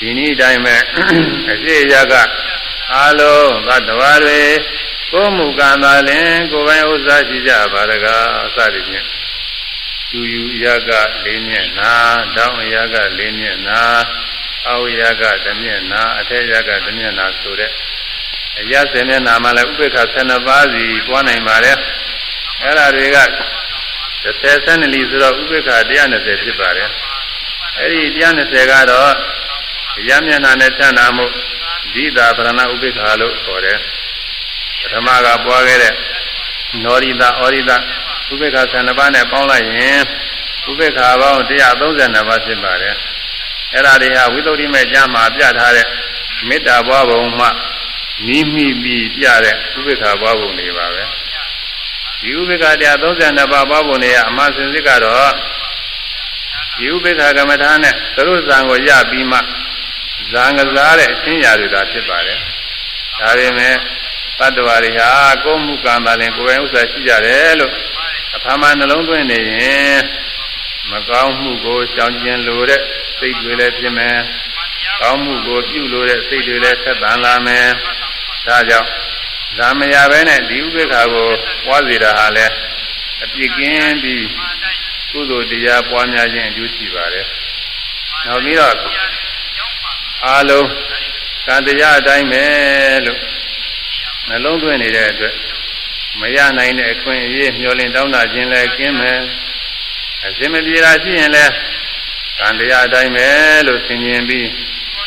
ဒီနည်းတိုင်းပဲအရှိရကအလုံးသတ္တဝါတွေ ကိုမူကံသာလင်ကိုယ်ပိုင်ဥစ္စာရှိကြပါရကားအစရည်ဖြင့်သူယူရကလေးမျက်နာတောင်းရကလေးမျက်နာအောက်ရကတစ်မျက်နာအထက်ရကတစ်မျက်နာဆိုတဲ့အရစင်မျက်နာမှာလည်းဥပေက္ခ12ပါးစီတွားနိုင်ပါတယ်အဲ့ဒါတွေက30ဆန်းလီဆိုတော့ဥပေက္ခ120ဖြစ်ပါတယ်အဲ့ဒီ120ကတော့ရမျက်နာနဲ့ထဏမှုဒီသာဗရဏဥပေက္ခလို့ခေါ်တယ် ထမကပွားခဲ့တဲ့နောရိတာဩရိတာဥပေက္ခ12ပါးနဲ့ပေါင်းလိုက်ရင်ဥပေက္ခပေါင်း132ပါးဖြစ်ပါတယ်အဲ့ဒါတွေဟာဝိသုဒ္ဓိမဲ့ကျမ်းမှာပြထားတဲ့မေတ္တာဘွားပုံမှနီးမိပြီးပြတဲ့ဥပိ္ပခာဘွားပုံတွေပါပဲဒီဥပိ္ပခာတရား32ပါးဘွားပုံတွေကအမှန်စင်စစ်ကတော့ဒီဥပိ္ပခာကမ္မထာနဲ့သရုပ်ဇံကိုရပြီးမှဇံကစားတဲ့အချင်းရာတွေသာဖြစ်ပါတယ်ဒါပေမဲ့ တတ္တဝါတွေဟာကိုယ်မှုကံပါလင်ကိုယ်ရဲ့ဥစ္စာရှိကြတယ်လို့အဖာမနှလုံးသွင်းနေရင်မကောင်းမှုကိုရှောင်ကျင်လိုတဲ့စိတ်တွေလည်းဖြစ်မယ်။ကောင်းမှုကိုပြုလို့တဲ့စိတ်တွေလည်းဆက်တန်လာမယ်။ဒါကြောင့်ဇာမယာပဲနဲ့ဒီဥပေက္ခကိုပွားစေတာဟာလည်းအပြစ်ကင်းပြီးကုသိုလ်တရားပွားများခြင်းအကျိုးရှိပါတယ်။နောက်ပြီးတော့အားလုံးကံတရားအတိုင်းပဲလို့ နှလုံးသွင်းနေတဲ့အတွက်မရနိုင်တဲ့အခွင့်အရေးမျှော်လင့်တောင်းတခြင်းလည်းကင်းမယ်အစင်မပြေတာရှိရင်လည်းကံတရားအတိုင်းပဲလို့ဆင်ခြင်ပြီး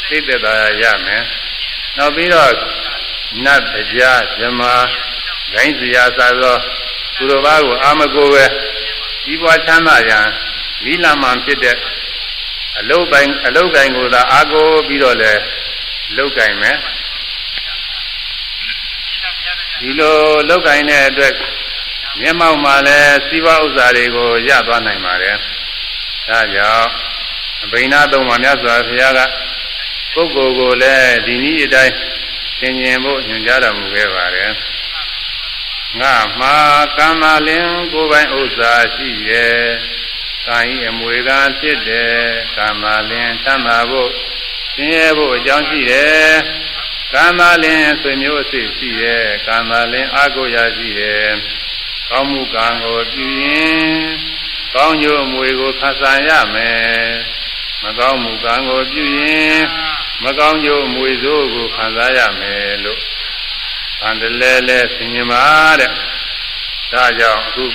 သိသက်သာရမယ်နောက်ပြီးတော့နတ်တရားဇမာဂိုင်းစရာသာသောသူတော်ဘာကိုအာမကိုပဲဒီဘွားချမ်းသာရန်မိလမှန်ဖြစ်တဲ့အလုတ်ပိုင်းအလုတ်ကိုင်ကိုသာအာကိုပြီးတော့လဲလုတ်ကင်မယ် ဒီလိုလုတ်ကင်တဲ့အတွက်မျက်မှောက်မှာလည်းစီးပွားဥစ္စာတွေကိုရသွားနိုင်ပါတယ်ဒါကြောင့်အဘိနာသုံးပါးမြတ်စွာဘုရားကပုဂ္ဂိုလ်ကိုလည်းဒီနည်းအတိုင်းသင်ញင်ဖို့ညွှန်ကြားတော်မူခဲ့ပါတယ်ငါမှာကမ္မလင်ကိုယ်ပိုင်ဥစ္စာရှိရဲ့ကာယအမွေကဖြစ်တယ်ကမ္မလင်သမ်းပါဖို့ဆင်းရဲဖို့အကြောင်းရှိတယ် ကမ္မလင်ဆွေမျိုးအစ်ရှိရဲ့ကမ္မလင်အာကိုရာရှိရဲ့ကောင်းမှုကံကိုပြုရင်ကောင်းကျိုးအမွေကိုခံစားရမယ်မကောင်းမှုကံကိုပြုရင်မကောင်းကျိုးအမွေဆိုးကိုခံစားရမယ်လို့အန္တလဲလဲဆင်ញပါတဲ့ဒါကြောင့်အခု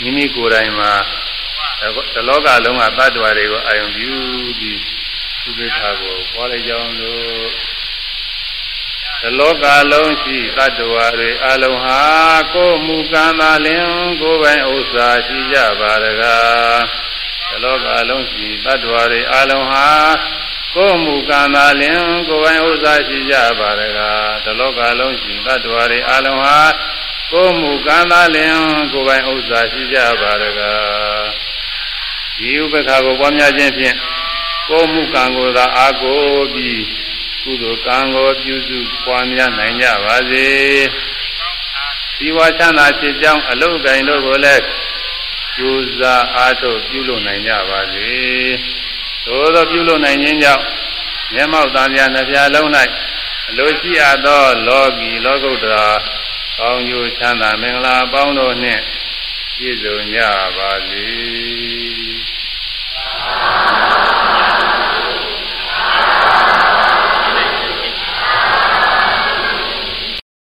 မိမိကိုယ်တိုင်မှာတလောကလုံးကတ attva တွေကိုအာယုံပြုပြီးသုခေထာကိုပေါ်လိုက်ကြအောင်လို့ တလောကလုံးရှိတ attva တွေအလုံးဟာကိုယ်မူကံသာလင်ကိုယ်ပိုင်ဥစ္စာရှိကြပါတကားတလောကလုံးရှိတ attva တွေအလုံးဟာကိုယ်မူကံသာလင်ကိုယ်ပိုင်ဥစ္စာရှိကြပါတကားတလောကလုံးရှိတ attva တွေအလုံးဟာကိုယ်မူကံသာလင်ကိုယ်ပိုင်ဥစ္စာရှိကြပါတကားဒီဥပ္ပခါကိုပွားများခြင်းဖြင့်ကိုယ်မူကံကိုသာအာကိုပြီး ကုသိုလ်ကံကိုပြုစုပွားများနိုင်ကြပါစေဒီဝါချမ်းသာဖြစ်ကြောင်းအလုတ်ကင်တို့ကိုလည်းကျိုးစားအားထုတ်ပြုလုပ်နိုင်ကြပါစေသို့သောပြုလုပ်နိုင်ခြင်းကြောင့်မျက်မှောက်သားများနှပြလုံး၌အလိုရှိအပ်သော လောကီလောကုတ္တရာကောင်းကျိုးချမ်းသာမင်္ဂလာပေါင်းတို့နှင့်ပြည့်စုံကြပါစေ